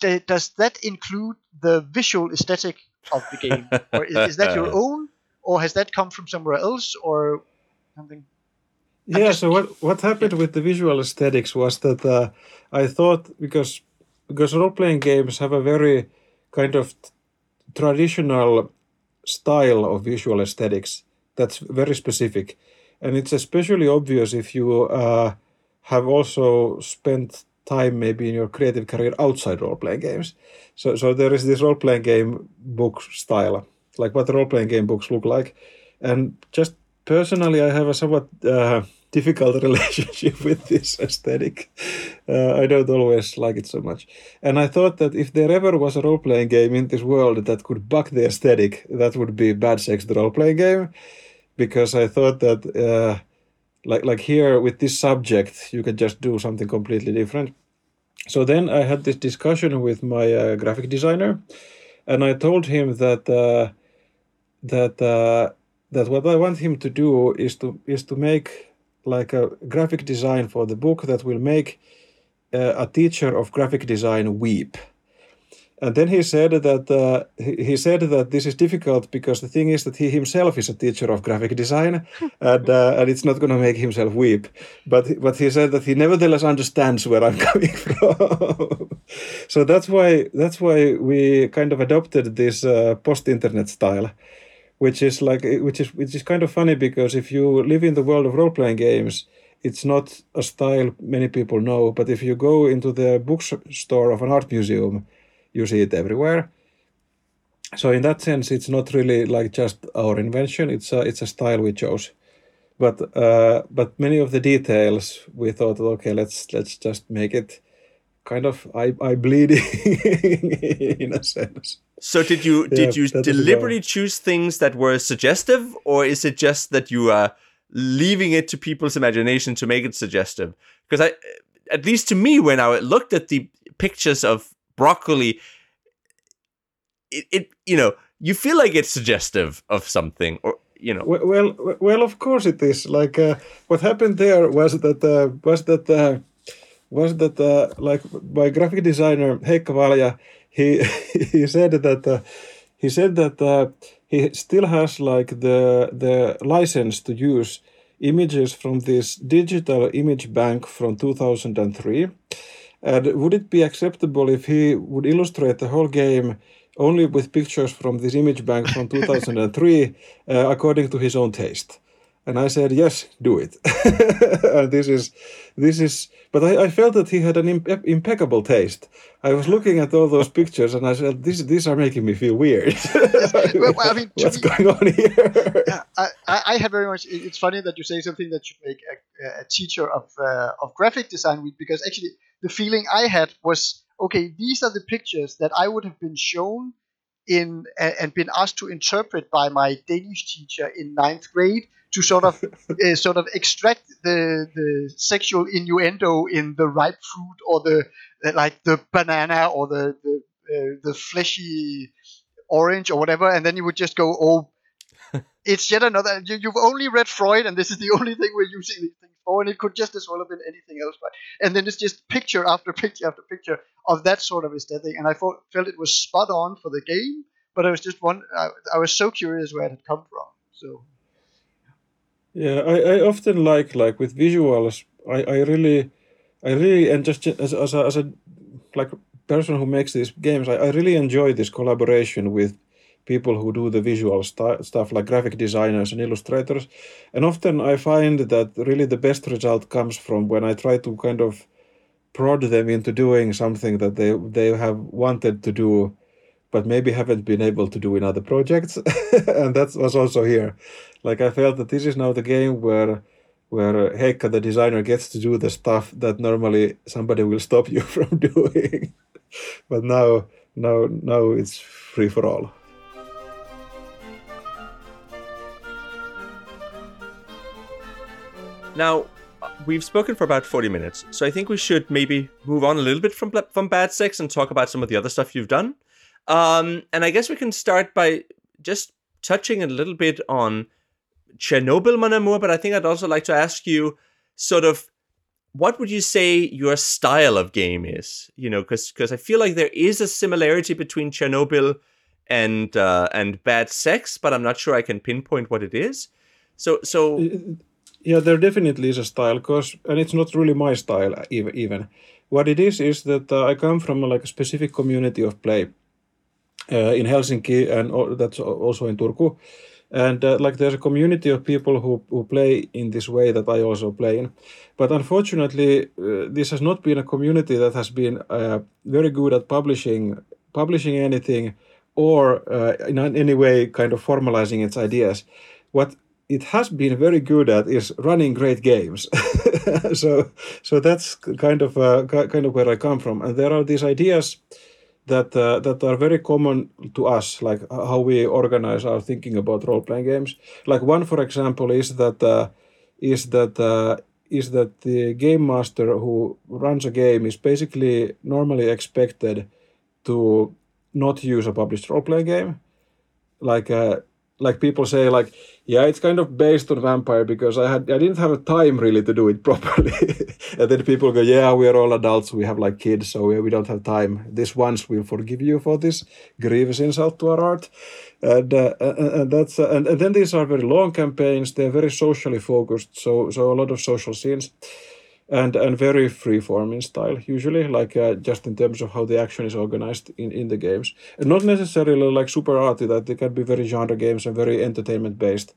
D- does that include the visual aesthetic of the game, or is, is that your own, or has that come from somewhere else, or something? I'm Yeah. just- So what what happened with the visual aesthetics was that uh, I thought because because role playing games have a very kind of traditional style of visual aesthetics that's very specific, and it's especially obvious if you uh, have also spent time maybe in your creative career outside role playing games. So so there is this role playing game book style, like what role playing game books look like, and just personally, I have a somewhat uh, difficult relationship with this aesthetic. Uh, I don't always like it so much. And I thought that if there ever was a role playing game in this world that could buck the aesthetic, that would be Bad Sex, the role playing game. Because I thought that, uh, like, like here with this subject, you can just do something completely different. So then I had this discussion with my uh, graphic designer, and I told him that uh, that uh, that what I want him to do is to is to make like a graphic design for the book that will make uh, a teacher of graphic design weep. And then he said that uh, he, said that this is difficult because the thing is that he himself is a teacher of graphic design, and uh, and it's not going to make himself weep. But he- but he said that he nevertheless understands where I'm coming from. so that's why that's why we kind of adopted this uh, post-internet style which is like which is which is kind of funny because if you live in the world of role playing games, it's not a style many people know. But if you go into the bookstore of an art museum, you see it everywhere. So in that sense, it's not really like just our invention. It's a it's a style we chose. But uh, but many of the details we thought, okay, let's let's just make it kind of eye, eye bleeding in a sense. So did you did you deliberately choose things that were suggestive, or is it just that you are leaving it to people's imagination to make it suggestive? Because I, at least to me, when I looked at the pictures of broccoli, it, it you know you feel like it's suggestive of something, or you know. Well, well, well of course it is. Like uh, what happened there was that uh, was that. Uh, was that uh, like my graphic designer Heikka Valja, he he said that uh, he said that uh, he still has like the the license to use images from this digital image bank from 2003 and would it be acceptable if he would illustrate the whole game only with pictures from this image bank from 2003 uh, according to his own taste and I said, yes, do it. and this is, this is, but I, I felt that he had an impe- impeccable taste. I was looking at all those pictures and I said, these, these are making me feel weird. well, I mean, what's me, going on here? yeah, I, I had very much, it's funny that you say something that should make a, a teacher of, uh, of graphic design read because actually the feeling I had was, okay, these are the pictures that I would have been shown in and been asked to interpret by my Danish teacher in ninth grade to sort of uh, sort of extract the the sexual innuendo in the ripe fruit or the uh, like the banana or the the, uh, the fleshy orange or whatever, and then you would just go, oh. It's yet another. You, you've only read Freud, and this is the only thing we're using these things for, and it could just as well have been anything else. Right? And then it's just picture after picture after picture of that sort of aesthetic, and I thought, felt it was spot on for the game. But I was just one. I, I was so curious where it had come from. So yeah, I, I often like like with visuals. I, I really, I really and just as as a, as a like person who makes these games, I, I really enjoy this collaboration with people who do the visual st- stuff like graphic designers and illustrators. And often I find that really the best result comes from when I try to kind of prod them into doing something that they they have wanted to do but maybe haven't been able to do in other projects. and that was also here. Like I felt that this is now the game where where Heikka, the designer, gets to do the stuff that normally somebody will stop you from doing. but now now now it's free for all. Now, we've spoken for about 40 minutes, so I think we should maybe move on a little bit from from Bad Sex and talk about some of the other stuff you've done. Um, and I guess we can start by just touching a little bit on Chernobyl, Mon Amour, but I think I'd also like to ask you sort of what would you say your style of game is? You know, because I feel like there is a similarity between Chernobyl and uh, and Bad Sex, but I'm not sure I can pinpoint what it is. So so yeah, there definitely is a style, cause and it's not really my style even. What it is is that uh, I come from like a specific community of play uh, in Helsinki, and that's also in Turku. And uh, like there's a community of people who, who play in this way that I also play in. But unfortunately, uh, this has not been a community that has been uh, very good at publishing publishing anything or uh, in any way kind of formalizing its ideas. What it has been very good at is running great games. so so that's kind of uh, kind of where I come from. And there are these ideas that uh, that are very common to us, like how we organize our thinking about role playing games. Like one, for example, is that uh, is that uh, is that the game master who runs a game is basically normally expected to not use a published role playing game, like uh, like people say like yeah it's kind of based on vampire because i had i didn't have a time really to do it properly. And then people go yeah we are all adults we have like kids so we, we don't have time. This once we'll forgive you for this grievous insult to our art and uh, and that's uh, and, and then these are very long campaigns. They're very socially focused so so a lot of social scenes and and very freeform in style usually like uh, just in terms of how the action is organized in in the games and not necessarily like super arty that they can be very genre games and very entertainment based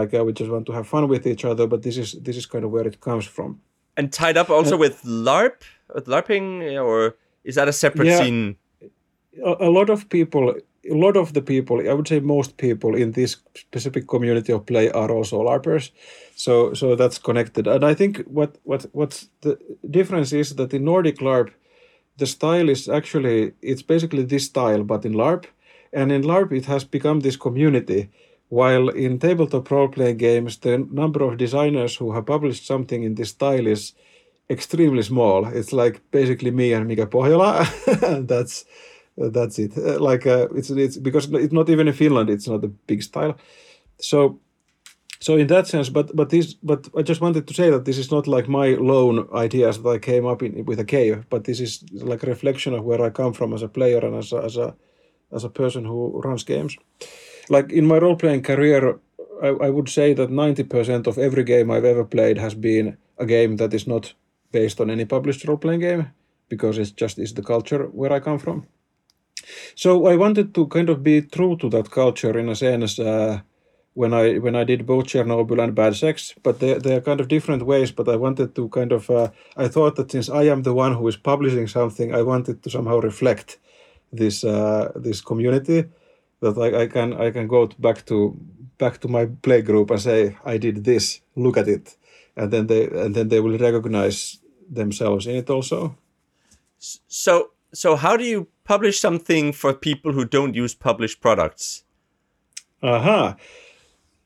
Like uh, we just want to have fun with each other, but this is this is kind of where it comes from. And tied up also with LARP, with LARPing, or is that a separate Yeah. scene? a, a lot of people a lot of the people i would say most people in this specific community of play are also larpers so so that's connected and i think what what what's the difference is that in nordic larp the style is actually it's basically this style but in larp and in larp it has become this community while in tabletop role-playing games the number of designers who have published something in this style is extremely small it's like basically me and mika pohjola that's that's it. Like uh, it's it's because it's not even in Finland. It's not a big style. So so in that sense, but but this but I just wanted to say that this is not like my lone ideas that I came up in with a cave, but this is like a reflection of where I come from as a player and as a, as a as a person who runs games. Like in my role playing career, I, I would say that ninety percent of every game I've ever played has been a game that is not based on any published role playing game because it's just is the culture where I come from. So I wanted to kind of be true to that culture in a sense uh, when I when I did both Chernobyl and Bad Sex, but they they are kind of different ways. But I wanted to kind of uh, I thought that since I am the one who is publishing something, I wanted to somehow reflect this uh, this community that I, I can I can go back to back to my play group and say I did this, look at it, and then they and then they will recognize themselves in it also. So so how do you publish something for people who don't use published products? Aha.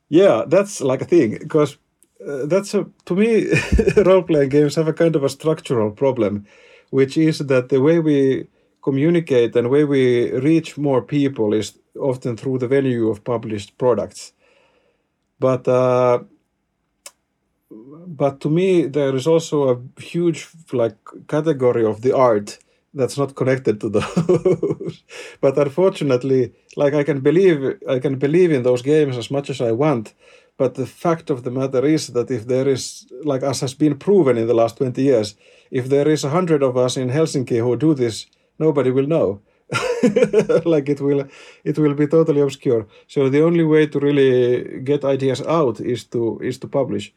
Yeah, that's like a thing because uh, that's a to me role playing games have a kind of a structural problem, which is that the way we communicate and way we reach more people is often through the venue of published products. But uh, but to me there is also a huge like category of the art that's not connected to those. but unfortunately, like I can believe I can believe in those games as much as I want. But the fact of the matter is that if there is, like as has been proven in the last 20 years, if there is a hundred of us in Helsinki who do this, nobody will know. like it will it will be totally obscure. So the only way to really get ideas out is to is to publish.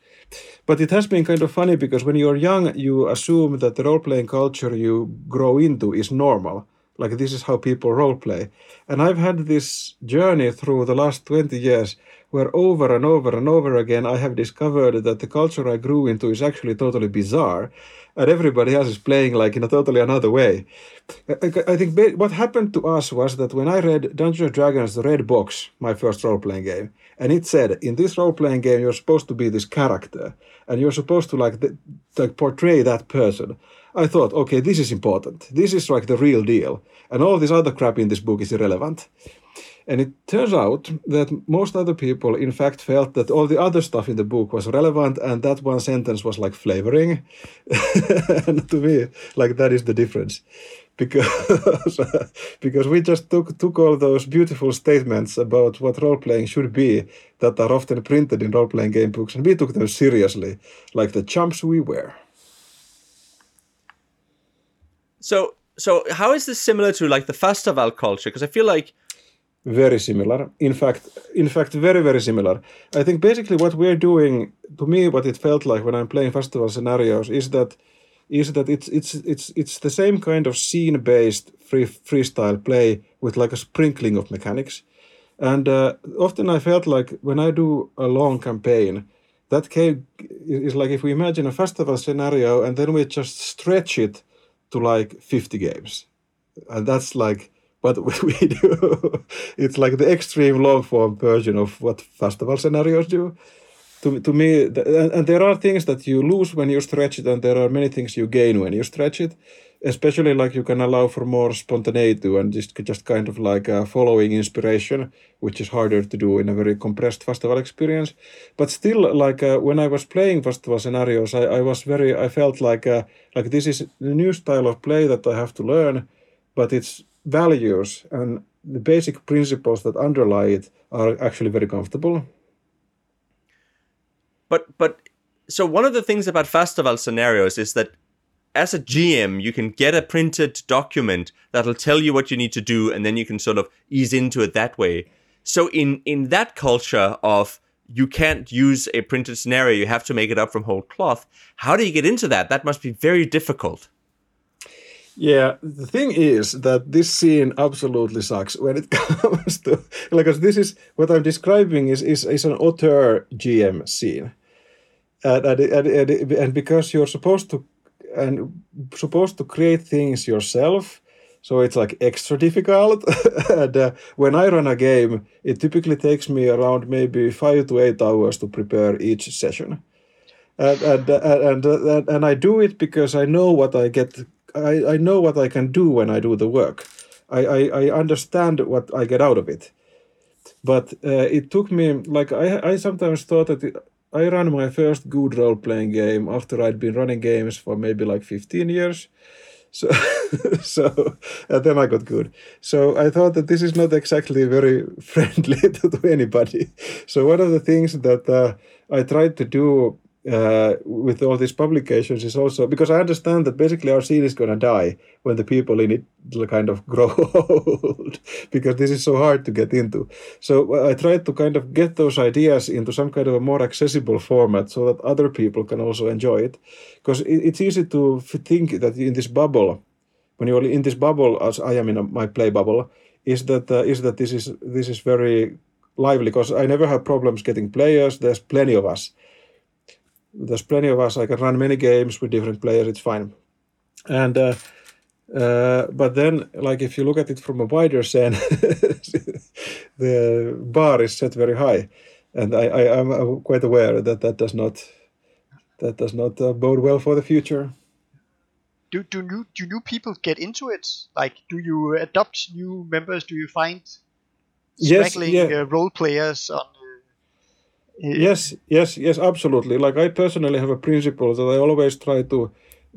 But it has been kind of funny because when you're young, you assume that the role playing culture you grow into is normal. Like this is how people role play. And I've had this journey through the last 20 years where over and over and over again I have discovered that the culture I grew into is actually totally bizarre and everybody else is playing like in a totally another way. I, think what happened to us was that when I read Dungeons and Dragons The Red Box, my first role playing game, and it said in this role playing game you're supposed to be this character and you're supposed to like, the, like portray that person. I thought, okay, this is important. This is like the real deal. And all this other crap in this book is irrelevant. And it turns out that most other people, in fact, felt that all the other stuff in the book was relevant, and that one sentence was like flavoring. and to me, like that is the difference, because because we just took took all those beautiful statements about what role playing should be that are often printed in role playing game books, and we took them seriously, like the chumps we were. So so how is this similar to like the Fastaval culture? Because I feel like very similar. In fact in fact very very similar. I think basically what we're doing to me what it felt like when i'm playing Fastaval scenarios is that is that it's it's it's it's the same kind of scene based free freestyle play with like a sprinkling of mechanics. And uh, often i felt like when i do a long campaign that came is like if we imagine a Fastaval scenario and then we just stretch it to like 50 games. And that's like what we do. it's like the extreme long form version of what Fastaval scenarios do. To, to me, and there are things that you lose when you stretch it, and there are many things you gain when you stretch it. Especially like you can allow for more spontaneity and just just kind of like following inspiration, which is harder to do in a very compressed Fastaval experience. But still, like uh, when I was playing Fastaval scenarios, I, I was very I felt like uh, like this is the new style of play that I have to learn, but it's values and the basic principles that underlie it are actually very comfortable. But but so one of the things about Fastaval scenarios is that as a GM, you can get a printed document that'll tell you what you need to do, and then you can sort of ease into it that way. So in in that culture of you can't use a printed scenario. You have to make it up from whole cloth. How do you get into that? That must be very difficult. Yeah, the thing is that this scene absolutely sucks when it comes to like this is what I'm describing is is, is an auteur GM scene, and and, and and and because you're supposed to and supposed to create things yourself, so it's like extra difficult. and uh, when I run a game, it typically takes me around maybe five to eight hours to prepare each session. And and and, and, and I do it because I know what I get I, I know what I can do when I do the work. I, I, I understand what I get out of it. But uh, it took me, like, I, I sometimes thought that I ran my first good role playing game after I'd been running games for maybe like 15 years. So, so and then I got good. So I thought that this is not exactly very friendly to, to anybody. So one of the things that uh, I tried to do uh, with all these publications is also because I understand that basically our scene is going to die when the people in it kind of grow old because this is so hard to get into. So uh, I tried to kind of get those ideas into some kind of a more accessible format so that other people can also enjoy it. Because it, it's easy to think that in this bubble, when you're in this bubble, as I am in my play bubble, is that uh, is that this is this is very lively because I never have problems getting players. There's plenty of us there's plenty of us. I can run many games with different players. It's fine. And uh, uh, but then, like if you look at it from a wider sense, the bar is set very high, and I, I am quite aware that that does not that does not uh, bode well for the future. Do do new do new people get into it? Like, do you adopt new members? Do you find straggling yes, yeah. uh, role players on Yes, yes, yes, absolutely. Like I personally have a principle that I always try to,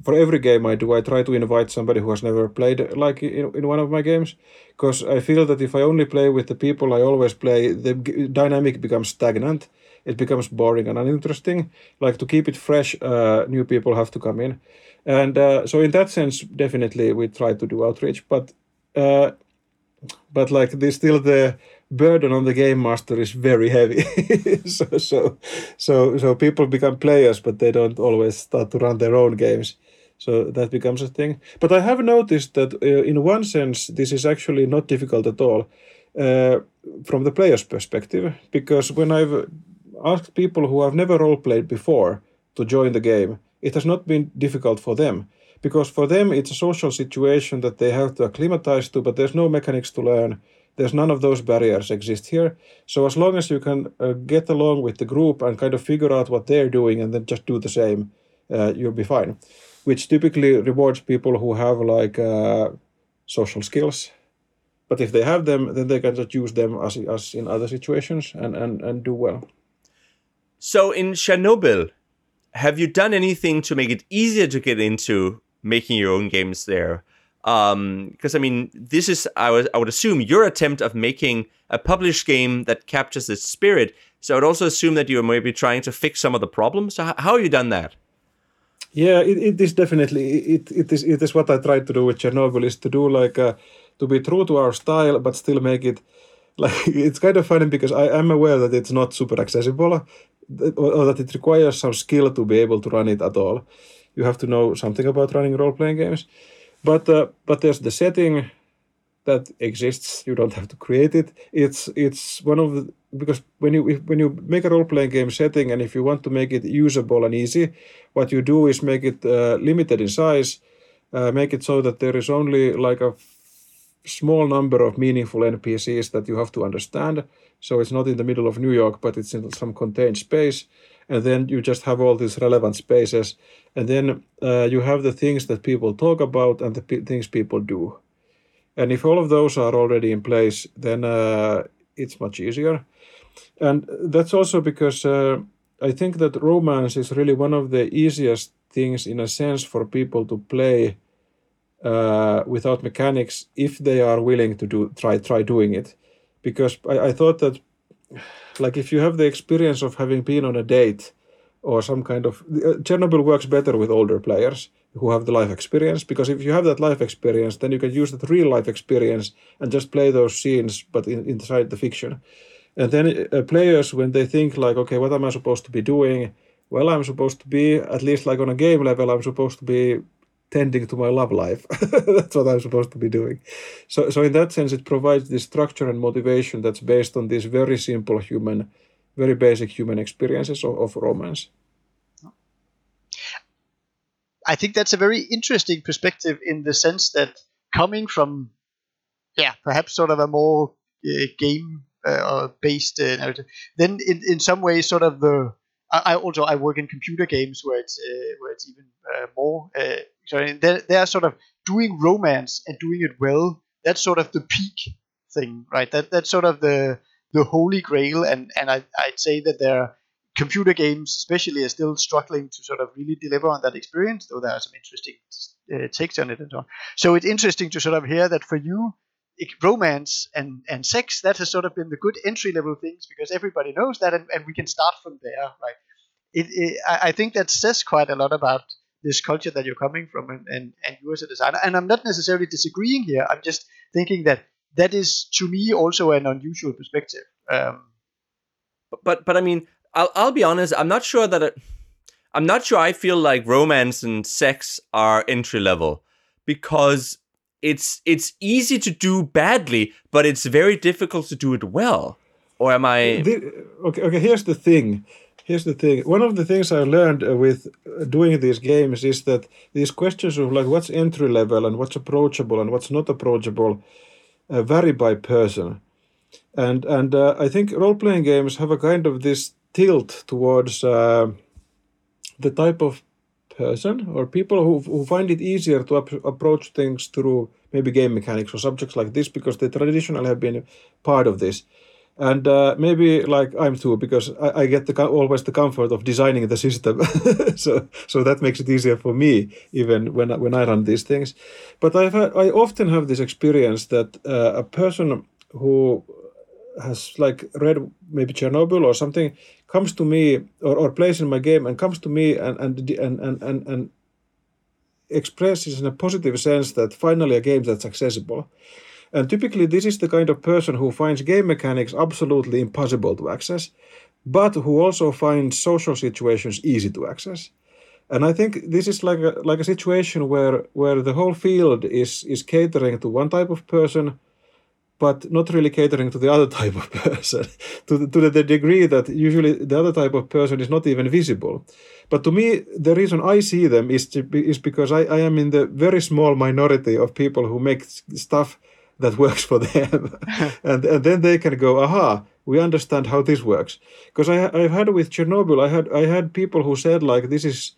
for every game I do, I try to invite somebody who has never played like in, in one of my games, because I feel that if I only play with the people I always play, the dynamic becomes stagnant. It becomes boring and uninteresting. Like to keep it fresh, uh, new people have to come in, and uh, so in that sense, definitely we try to do outreach. But, uh, but like there's still the burden on the game master is very heavy. so, so, so, so people become players, but they don't always start to run their own games. So that becomes a thing. But I have noticed that uh, in one sense, this is actually not difficult at all uh, from the player's perspective, because when I've asked people who have never role played before to join the game, it has not been difficult for them. Because for them, it's a social situation that they have to acclimatize to, but there's no mechanics to learn there's none of those barriers exist here. So as long as you can uh, get along with the group and kind of figure out what they're doing and then just do the same, uh, you'll be fine. Which typically rewards people who have like uh, social skills. But if they have them, then they can just use them as, as in other situations and, and, and do well. So in Chernobyl, have you done anything to make it easier to get into making your own games there? Um because i mean this is i would i would assume your attempt of making a published game that captures the spirit. So i would also assume that you're maybe trying to fix some of the problems. So how, have you done that? Yeah it, it is definitely it, it is it is what i tried to do with chernobyl is to do like uh, to be true to our style but still make it like it's kind of funny because i am aware that it's not super accessible or that it requires some skill to be able to run it at all. You have to know something about running role-playing games but uh, but there's the setting that exists. You don't have to create it. It's it's one of the because when you when you make a role playing game setting and if you want to make it usable and easy, what you do is make it uh, limited in size, uh, make it so that there is only like a small number of meaningful NPCs that you have to understand. So it's not in the middle of New York, but it's in some contained space and then you just have all these relevant spaces and then uh, you have the things that people talk about and the p- things people do. And if all of those are already in place then uh, it's much easier. And that's also because uh, i think that romance is really one of the easiest things in a sense for people to play uh, without mechanics if they are willing to do try try doing it. Because I, I thought that like if you have the experience of having been on a date or some kind of uh, Chernobyl works better with older players who have the life experience because if you have that life experience then you can use that real life experience and just play those scenes but in, inside the fiction. And then uh, players when they think like okay what am i supposed to be doing? Well i'm supposed to be at least like on a game level i'm supposed to be tending to my love life that's what i'm supposed to be doing so so in that sense it provides this structure and motivation that's based on these very simple human very basic human experiences of, of romance I think that's a very interesting perspective in the sense that coming from, yeah, perhaps sort of a more uh, game uh, based uh, narrative, then in, in some ways, sort of the I, also I work in computer games where it's uh, where it's even uh, more. Uh, so they're, they're sort of doing romance and doing it well. That's sort of the peak thing, right? That that's sort of the the holy grail, and and I I'd say that they're computer games, especially, are still struggling to sort of really deliver on that experience, though there are some interesting uh, takes on it and so on. So it's interesting to sort of hear that for you, romance and, and sex, that has sort of been the good entry level things because everybody knows that and, and we can start from there, right? It, it, I think that says quite a lot about this culture that you're coming from and, and, and you as a designer. And I'm not necessarily disagreeing here. I'm just thinking that that is, to me, also an unusual perspective. Um, but but I mean, I'll I'll be honest. I'm not sure that it, I'm not sure. I feel like romance and sex are entry level because it's it's easy to do badly, but it's very difficult to do it well. Or am I? The, okay, okay. Here's the thing. Here's the thing. One of the things I learned uh, with uh, doing these games is that these questions of like what's entry level and what's approachable and what's not approachable uh, vary by person. And and uh, I think role playing games have a kind of this tilt towards uh, the type of person or people who, who find it easier to ap- approach things through maybe game mechanics or subjects like this because they traditionally have been part of this and uh, maybe like I'm too because I, I get the always the comfort of designing the system, so so that makes it easier for me even when when I run these things. But I've had, I often have this experience that uh, a person who has like read maybe Chernobyl or something comes to me or, or plays in my game and comes to me and and and and, and, and expresses in a positive sense that finally a game that's accessible. And typically, this is the kind of person who finds game mechanics absolutely impossible to access, but who also finds social situations easy to access. And I think this is like a, like a situation where, where the whole field is, is catering to one type of person, but not really catering to the other type of person to, the, to the degree that usually the other type of person is not even visible. But to me, the reason I see them is, to, is because I, I am in the very small minority of people who make stuff that works for them. and, and then they can go, aha, we understand how this works. Because I, I've had with Chernobyl, I had, I had people who said like, this is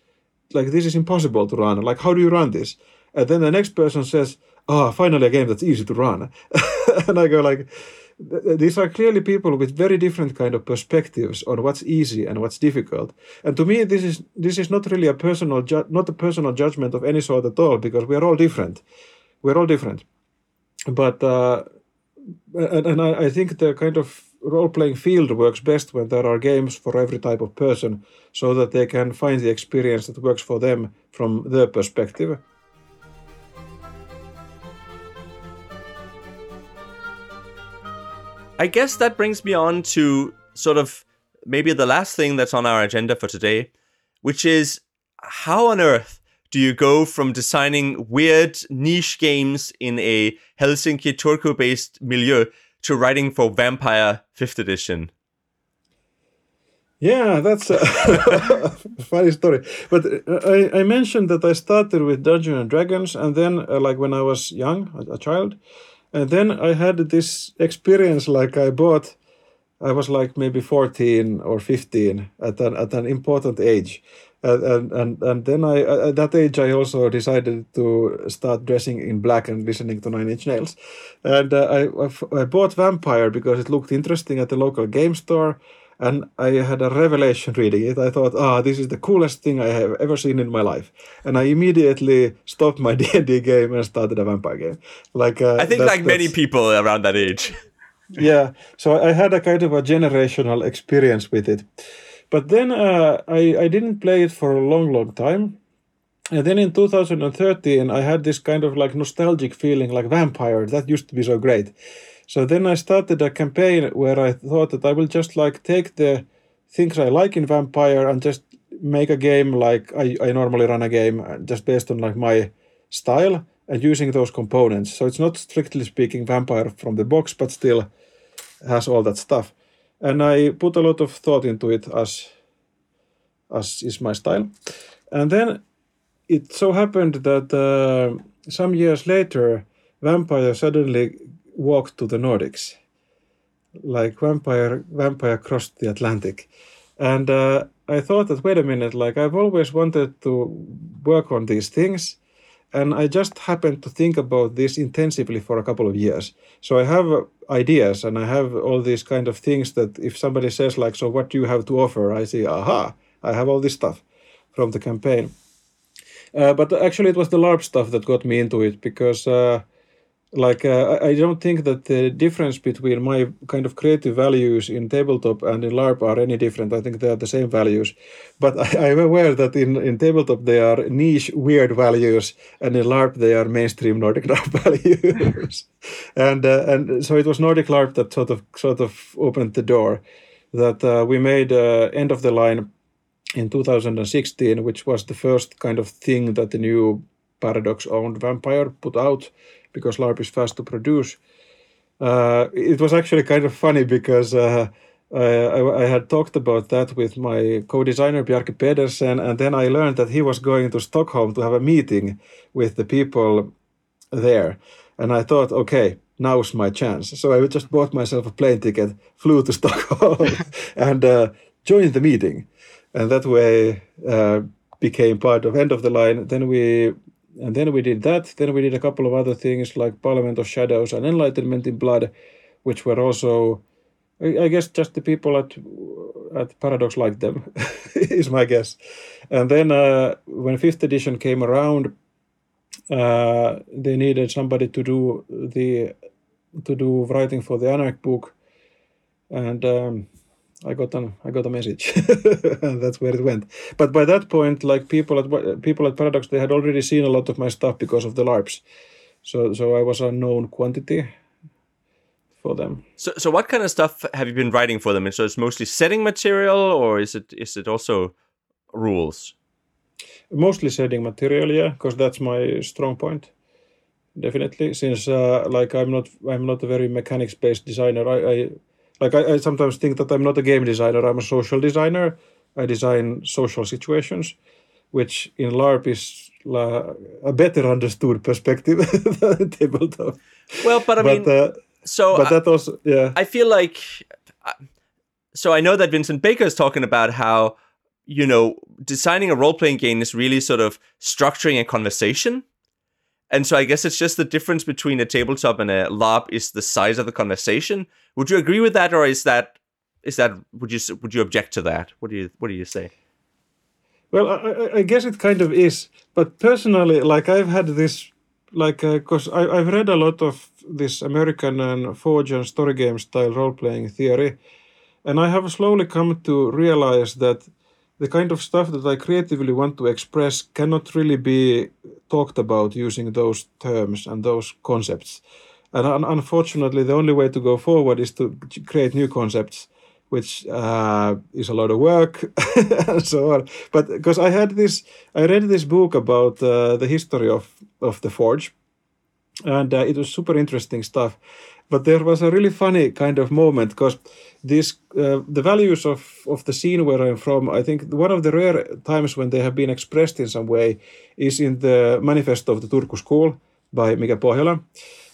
like, this is impossible to run. Like, how do you run this? And then the next person says, oh, finally a game that's easy to run. and I go like, these are clearly people with very different kind of perspectives on what's easy and what's difficult. And to me, this is this is not really a personal ju- not a personal judgment of any sort at all because we are all different. We're all different. But uh, and, and I, I think the kind of role playing field works best when there are games for every type of person, so that they can find the experience that works for them from their perspective. I guess that brings me on to sort of maybe the last thing that's on our agenda for today, which is how on earth do you go from designing weird niche games in a Helsinki Turku based milieu to writing for Vampire 5th edition? Yeah, that's a funny story. But uh, I, I mentioned that I started with Dungeons and Dragons, and then, uh, like when I was young, a, a child, and then I had this experience like I bought, I was like maybe 14 or 15 at an, at an important age. And, and, and then I, at that age, I also decided to start dressing in black and listening to Nine Inch Nails. And uh, I, I bought Vampire because it looked interesting at the local game store and I had a revelation reading it. I thought, ah, this is the coolest thing I have ever seen in my life, and I immediately stopped my D and D game and started a vampire game. Like uh, I think, like many people around that age. yeah, so I had a kind of a generational experience with it, but then uh, I I didn't play it for a long, long time. And then in 2013, I had this kind of like nostalgic feeling, like vampire. That used to be so great. So then I started a campaign where I thought that I will just like take the things I like in Vampire and just make a game like I, I normally run a game uh, just based on like my style and using those components. So it's not strictly speaking Vampire from the box, but still has all that stuff. And I put a lot of thought into it as as is my style. And then it so happened that uh, some years later, Vampire suddenly walked to the Nordics. Like Vampire, Vampire crossed the Atlantic. And uh, I thought that, wait a minute, like I've always wanted to work on these things. And I just happened to think about this intensively for a couple of years. So I have ideas and I have all these kind of things that if somebody says like, so what do you have to offer? I say, aha, I have all this stuff from the campaign. Uh, but actually, it was the LARP stuff that got me into it because, uh, like, uh, I don't think that the difference between my kind of creative values in tabletop and in LARP are any different. I think they are the same values. But I, am aware that in, in tabletop they are niche, weird values, and in LARP they are mainstream Nordic LARP values. and uh, and so it was Nordic LARP that sort of sort of opened the door. That uh, we made uh, end of the line in 2016, which was the first kind of thing that the new Paradox owned Vampire put out because LARP is fast to produce. Uh, it was actually kind of funny because uh, I, I, had talked about that with my co-designer Bjarke Pedersen, and then I learned that he was going to Stockholm to have a meeting with the people there, and I thought, okay, now's my chance. So I just bought myself a plane ticket, flew to Stockholm, and uh, joined the meeting and that way uh, became part of end of the line. Then we and then we did that. Then we did a couple of other things like Parliament of Shadows and Enlightenment in Blood, which were also, I, guess, just the people at at Paradox liked them, is my guess. And then uh, when fifth edition came around, uh, they needed somebody to do the to do writing for the Anarch book, and um, I got an I got a message, and that's where it went. But by that point, like people at people at Paradox, they had already seen a lot of my stuff because of the LARPs, so so I was a known quantity for them. So so what kind of stuff have you been writing for them? And so it's mostly setting material, or is it is it also rules? Mostly setting material, yeah, because that's my strong point. Definitely, since uh, like I'm not I'm not a very mechanics based designer. I, I like I, I sometimes think that I'm not a game designer. I'm a social designer. I design social situations, which in LARP is la, a better understood perspective than tabletop. Well, but I but, mean, uh, so but I, that also, yeah. I feel like, uh, so I know that Vincent Baker is talking about how you know designing a role playing game is really sort of structuring a conversation and so I guess it's just the difference between a tabletop and a LARP is the size of the conversation. Would you agree with that, or is that is that would you would you object to that? What do you what do you say? Well, I, I guess it kind of is, but personally, like I've had this, like, because uh, I've read a lot of this American and Forge and story game style role playing theory, and I have slowly come to realize that the kind of stuff that I creatively want to express cannot really be talked about using those terms and those concepts. And un- unfortunately, the only way to go forward is to create new concepts, which uh, is a lot of work and so on. But because I had this, I read this book about uh, the history of, of the Forge, and uh, it was super interesting stuff. But there was a really funny kind of moment because this uh, the values of, of the scene where I'm from, I think one of the rare times when they have been expressed in some way is in the manifesto of the Turku School by Mika Pohjola.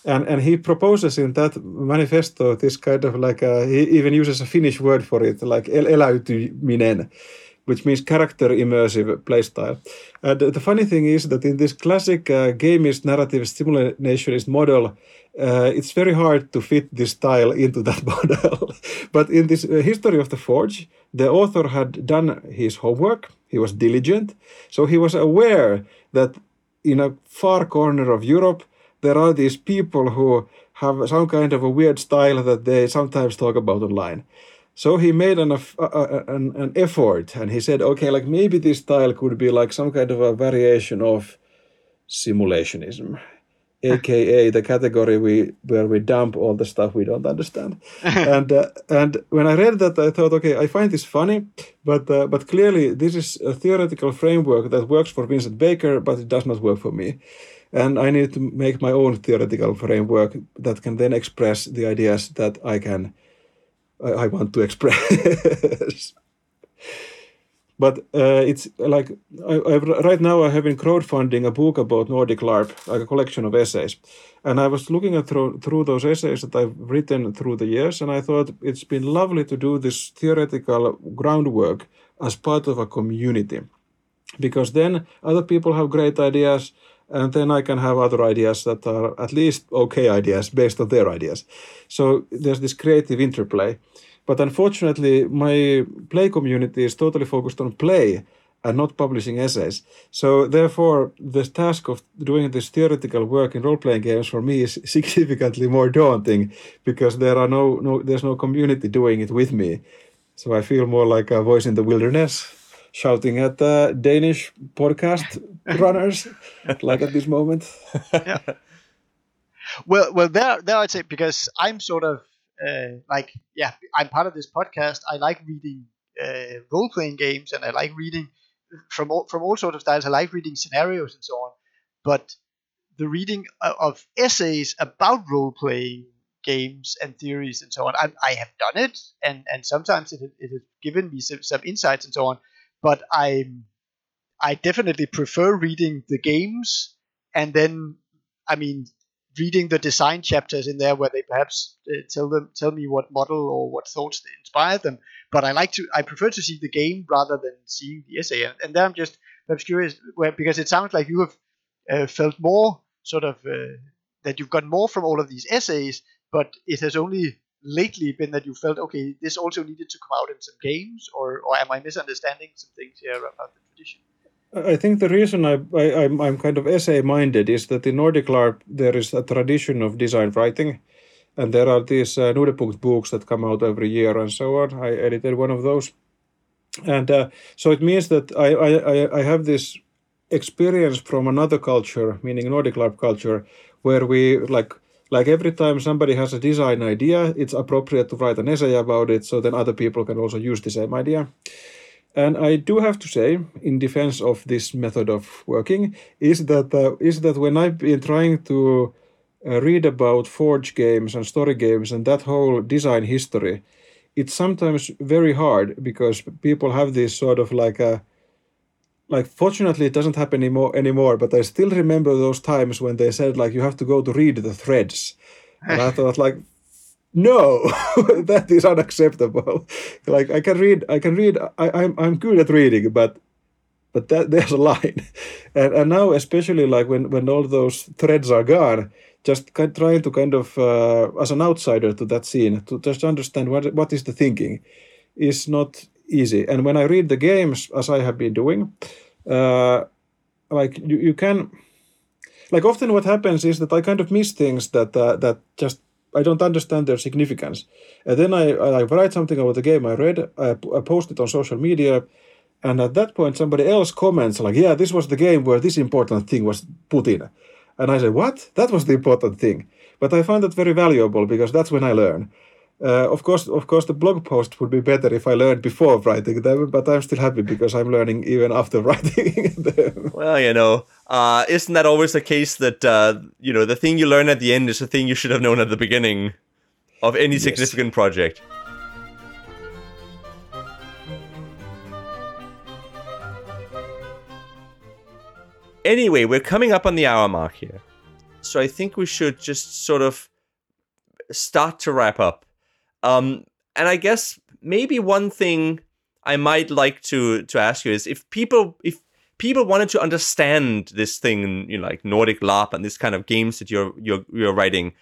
And, and he proposes in that manifesto this kind of like, a, he even uses a Finnish word for it, like eläytyminen, which means character immersive playstyle. And the funny thing is that in this classic uh, gamist narrative simulationist model, uh, it's very hard to fit this style into that model. but in this uh, history of the Forge, the author had done his homework. He was diligent, so he was aware that in a far corner of Europe there are these people who have some kind of a weird style that they sometimes talk about online. So he made an, uh, an, an effort and he said, okay, like maybe this style could be like some kind of a variation of simulationism aka the category we where we dump all the stuff we don't understand. and uh, and when I read that, I thought, okay, I find this funny, but uh, but clearly this is a theoretical framework that works for Vincent Baker, but it does not work for me. And I need to make my own theoretical framework that can then express the ideas that I can I, want to express. but uh, it's like I, I, right now I have been crowdfunding a book about Nordic LARP, like a collection of essays, and I was looking at through, through those essays that I've written through the years, and I thought it's been lovely to do this theoretical groundwork as part of a community, because then other people have great ideas, and then I can have other ideas that are at least okay ideas based on their ideas. So there's this creative interplay. But unfortunately, my play community is totally focused on play and not publishing essays. So therefore, the task of doing this theoretical work in role-playing games for me is significantly more daunting because there are no, no there's no community doing it with me. So I feel more like a voice in the wilderness, shouting at the Danish podcast runners, like at this moment. yeah. Well, well, there, there I'd say because I'm sort of uh, like yeah, I'm part of this podcast. I like reading uh, role playing games, and I like reading from all, from all sorts of styles. I like reading scenarios and so on. But the reading of essays about role playing games and theories and so on, I, I have done it, and and sometimes it, it has given me some, some insights and so on. But I'm I definitely prefer reading the games and then I mean reading the design chapters in there where they perhaps uh, tell them tell me what model or what thoughts they inspired them. But I like to I prefer to see the game rather than seeing the essay. And, and then I'm just perhaps curious where because it sounds like you have uh, felt more sort of uh, that you've got more from all of these essays, but it has only lately been that you felt okay this also needed to come out in some games, or or am I misunderstanding some things here about the tradition? I think the reason I, I am I'm, I'm kind of essay minded is that in Nordic LARP there is a tradition of design writing, and there are these uh, Knutepunkt books that come out every year and so on. I edited one of those, and uh, so it means that I, I I have this experience from another culture, meaning Nordic LARP culture, where we like like every time somebody has a design idea, it's appropriate to write an essay about it, so then other people can also use the same idea. And I do have to say, in defense of this method of working, is that uh, is that when I've been trying to uh, read about Forge games and story games and that whole design history, it's sometimes very hard because people have this sort of like a like fortunately it doesn't happen anymore anymore but i still remember those times when they said like you have to go to read the threads. And i thought like no that is unacceptable. Like i can read i can read I, i'm i'm good at reading but but that there's a line. And and now especially like when when all those threads are gone just trying to kind of uh, as an outsider to that scene to just understand what what is the thinking is not easy and when i read the games as i have been doing uh, like you, you can like often what happens is that i kind of miss things that uh, that just I don't understand their significance. And then I, I write something about the game I read, I, I post it on social media, and at that point somebody else comments like, "Yeah, this was the game where this important thing was put in," and I say, "What? That was the important thing." But I find that very valuable because that's when I learn. Uh, of course, of course, the blog post would be better if I learned before writing them, but I'm still happy because I'm learning even after writing them. Well, you know, uh, isn't that always the case that uh, you know the thing you learn at the end is the thing you should have known at the beginning of any yes. significant project? Anyway, we're coming up on the hour mark here, so I think we should just sort of start to wrap up. Um, and I guess maybe one thing I might like to to ask you is if people if people wanted to understand this thing, you know, like Nordic LARP and this kind of games that you're you're you're writing,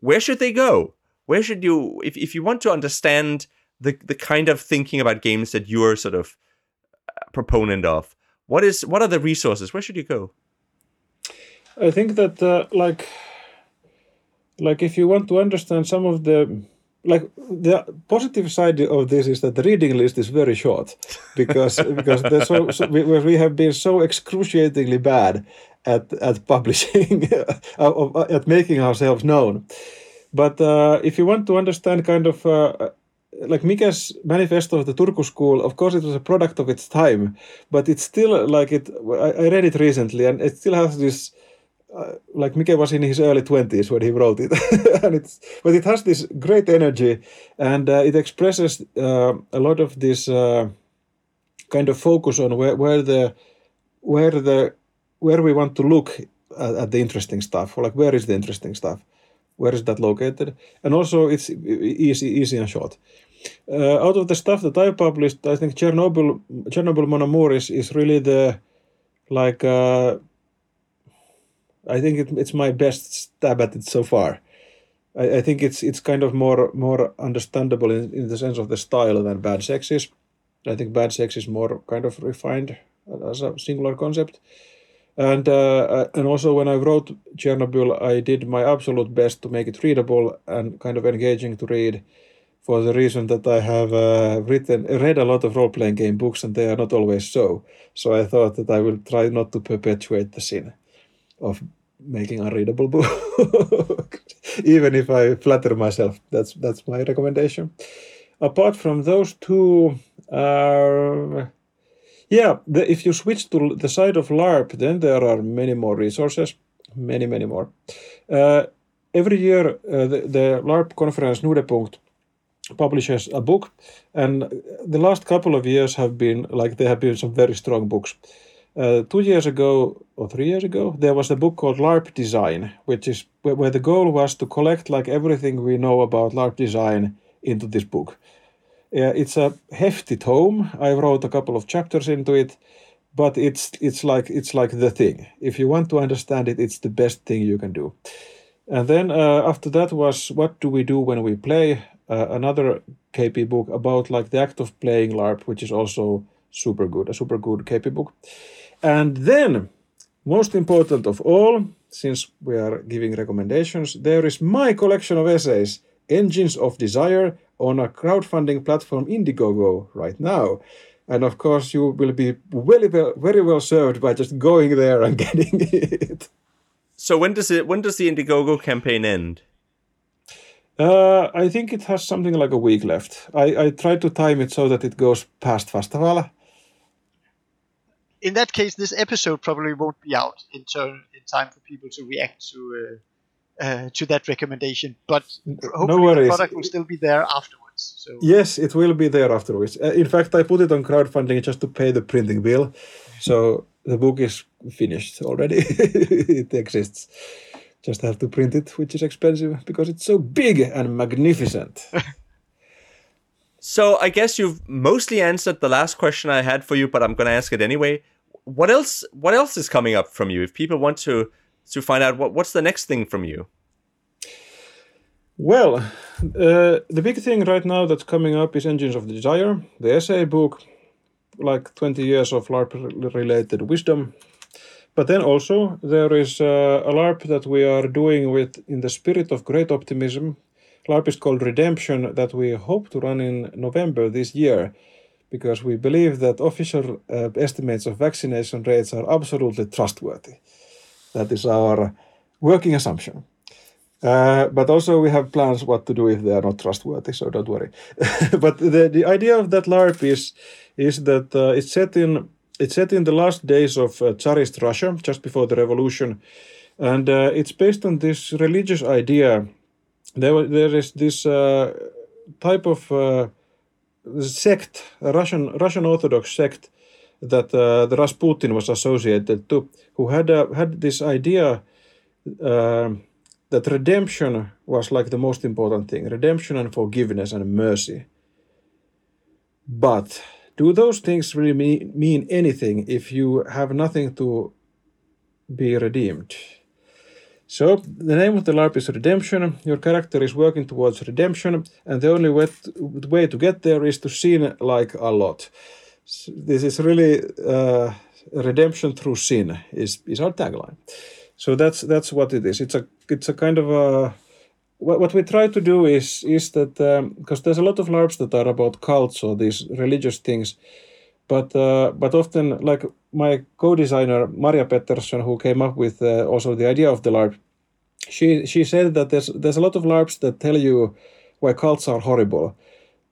where should they go? Where should you if if you want to understand the the kind of thinking about games that you're sort of a proponent of, what is what are the resources? Where should you go? I think that uh, like like if you want to understand some of the like the positive side of this is that the reading list is very short because because so, so we, we have been so excruciatingly bad at at publishing, at making ourselves known. But uh, if you want to understand kind of uh, like Mike's manifesto of the Turku school, of course, it was a product of its time, but it's still like it. I, I read it recently, and it still has this. Uh, like Mike was in his early twenties when he wrote it, and it's but it has this great energy, and uh, it expresses uh, a lot of this uh, kind of focus on where, where the where the where we want to look at, at the interesting stuff, like where is the interesting stuff? Where is that located? And also it's easy easy and short. Uh, out of the stuff that I published, I think Chernobyl, Chernobyl Mon Amour is, is really the like. I think it, it's my best stab at it so far. I, I think it's it's kind of more more understandable in, in the sense of the style than Bad Sex is. I think Bad Sex is more kind of refined as a singular concept. And uh, uh and also when I wrote Chernobyl, I did my absolute best to make it readable and kind of engaging to read for the reason that I have uh, written read a lot of role playing game books and they are not always so. So I thought that I will try not to perpetuate the sin of making unreadable book, even if I flatter myself. That's that's my recommendation. Apart from those two, uh, yeah, the, if you switch to the side of LARP, then there are many more resources, many many more. Uh, every year, uh, the, the LARP conference Knutepunkt publishes a book, and the last couple of years have been like there have been some very strong books. Uh, two years ago or three years ago, there was a book called LARP Design, which is where, the goal was to collect like everything we know about LARP design into this book. Uh, it's a hefty tome. I wrote a couple of chapters into it, but it's it's like it's like the thing. If you want to understand it, it's the best thing you can do. And then uh, after that was what do we do when we play? uh, another KP book about like the act of playing LARP, which is also super good, a super good KP book. And then, most important of all, since we are giving recommendations, there is my collection of essays, Engines of Desire, on a crowdfunding platform Indiegogo right now. And of course, you will be very well, very well served by just going there and getting it. So when does it? When does the Indiegogo campaign end? Uh, I think it has something like a week left. I, I tried to time it so that it goes past Fastaval. In that case, this episode probably won't be out in turn in time for people to react to uh, uh, to that recommendation. But hopefully, no the product will still be there afterwards. So yes, it will be there afterwards. Uh, in fact, I put it on crowdfunding just to pay the printing bill. So the book is finished already. it exists. Just have to print it, which is expensive because it's so big and magnificent. so I guess you've mostly answered the last question I had for you, but I'm going to ask it anyway. What else? What else is coming up from you? If people want to to find out what what's the next thing from you. Well, uh, the big thing right now that's coming up is Engines of Desire, the essay book, like 20 years of LARP related wisdom but then also there is uh, a LARP that we are doing with in the spirit of great optimism. LARP is called Redemption that we hope to run in November this year because we believe that official uh, estimates of vaccination rates are absolutely trustworthy. That is our working assumption. Uh, but also we have plans what to do if they are not trustworthy, so don't worry. but the, the idea of that LARP is, is that uh, it's set in it's set in the last days of uh, Tsarist Russia, just before the revolution, and uh, it's based on this religious idea. There, there is this uh, type of sect, Russian Russian Orthodox sect, that uh, the Rasputin was associated to, who had had this idea uh, that redemption was like the most important thing, redemption and forgiveness and mercy. But do those things really mean, mean anything if you have nothing to be redeemed? So, the name of the LARP is Redemption. Your character is working towards redemption, and the only way to, way to get there is to sin like a lot. This is really uh, redemption through sin is, is our tagline. So that's that's what it is. It's a it's a kind of a what, what we try to do is is that because um, there's a lot of LARPs that are about cults or these religious things, but uh, but often like my co-designer Maria Pettersson, who came up with uh, also the idea of the LARP, she she said that there's there's a lot of LARPs that tell you why cults are horrible,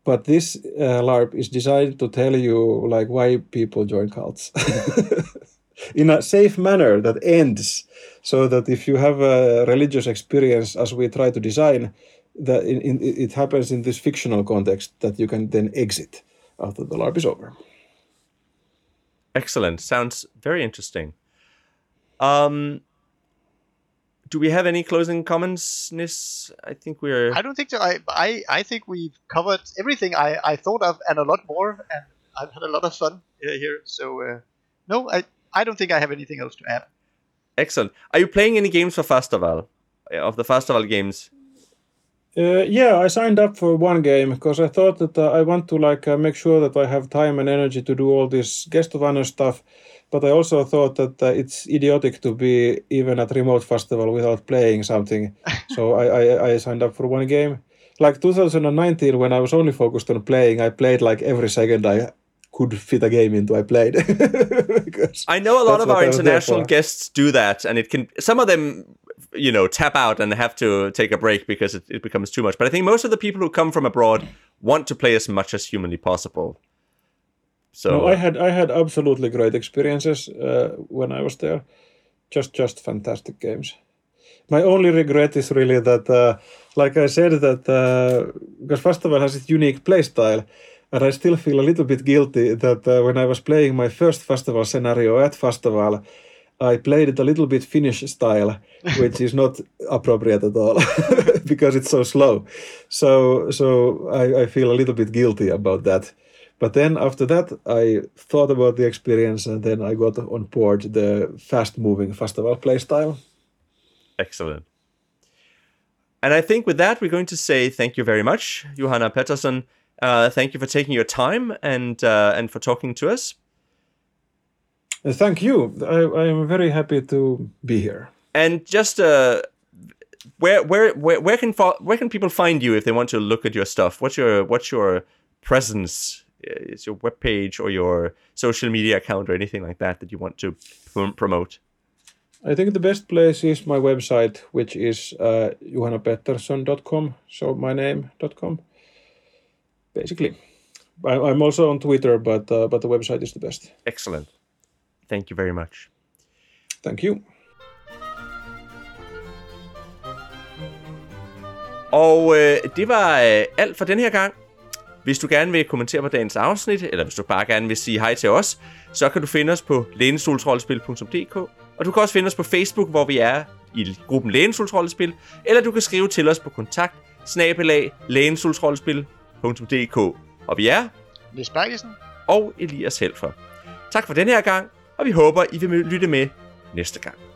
but this uh, LARP is designed to tell you like why people join cults. in a safe manner that ends so that if you have a religious experience as we try to design that in, in, it happens in this fictional context that you can then exit after the larp is over excellent sounds very interesting um do we have any closing comments nis i think we're I don't think so. I I, I think we've covered everything I, I thought of and a lot more, and I've had a lot of fun uh, here. So uh, no, I I don't think I have anything else to add. excellent are you playing any games for Fastaval of the Fastaval games Uh, yeah, I signed up for one game because I thought that uh, I want to like uh, make sure that I have time and energy to do all this guest of honor stuff. But I also thought that uh, it's idiotic to be even at remote Fastaval without playing something. so I, I, I signed up for one game. Like 2019, when I was only focused on playing, I played like every second I could fit a game into. I played. I know a lot of our I was there international guests do that, and it can. Some of them, you know, tap out and have to take a break because it, it becomes too much. But I think most of the people who come from abroad want to play as much as humanly possible. So No, I had I had absolutely great experiences uh, when I was there. Just just fantastic games. My only regret is really that, uh, like I said, that uh, because Fastaval has its unique playstyle, and I still feel a little bit guilty that uh, when I was playing my first Fastaval scenario at Fastaval, I played it a little bit Finnish style, which is not appropriate at all because it's so slow. So so I, I feel a little bit guilty about that. But then after that, I thought about the experience, and then I got on board the fast-moving Fastaval playstyle. Excellent. And I think with that, we're going to say thank you very much, Juhana Pettersson. Uh, thank you for taking your time and uh, and for talking to us. Uh, thank you. I, I am very happy to be here. And just uh, where where where where can fo- where can people find you if they want to look at your stuff? What's your what's your presence? Uh, Is your webpage or your social media account or anything like that that you want to prom- promote? I think the best place is my website, which is uh, juhanapettersson.com, so my name.com. Basically, I, I'm also on Twitter, but uh, but the website is the best. Excellent. Thank you very much. Thank you. Og øh, det var øh, alt for den her gang. Hvis du gerne vil kommentere på dagens afsnit, eller hvis du bare gerne vil sige hej til os, så kan du finde os på lænestoltrollespil.dk, og du kan også finde os på Facebook, hvor vi er i gruppen Lænestoltrollespil, eller du kan skrive til os på kontakt snabelag lænestoltrollespil.dk. Og vi er Nis Bergesen, og Elias Helfer. Tak for den her gang, og vi håber, I vil lytte med næste gang.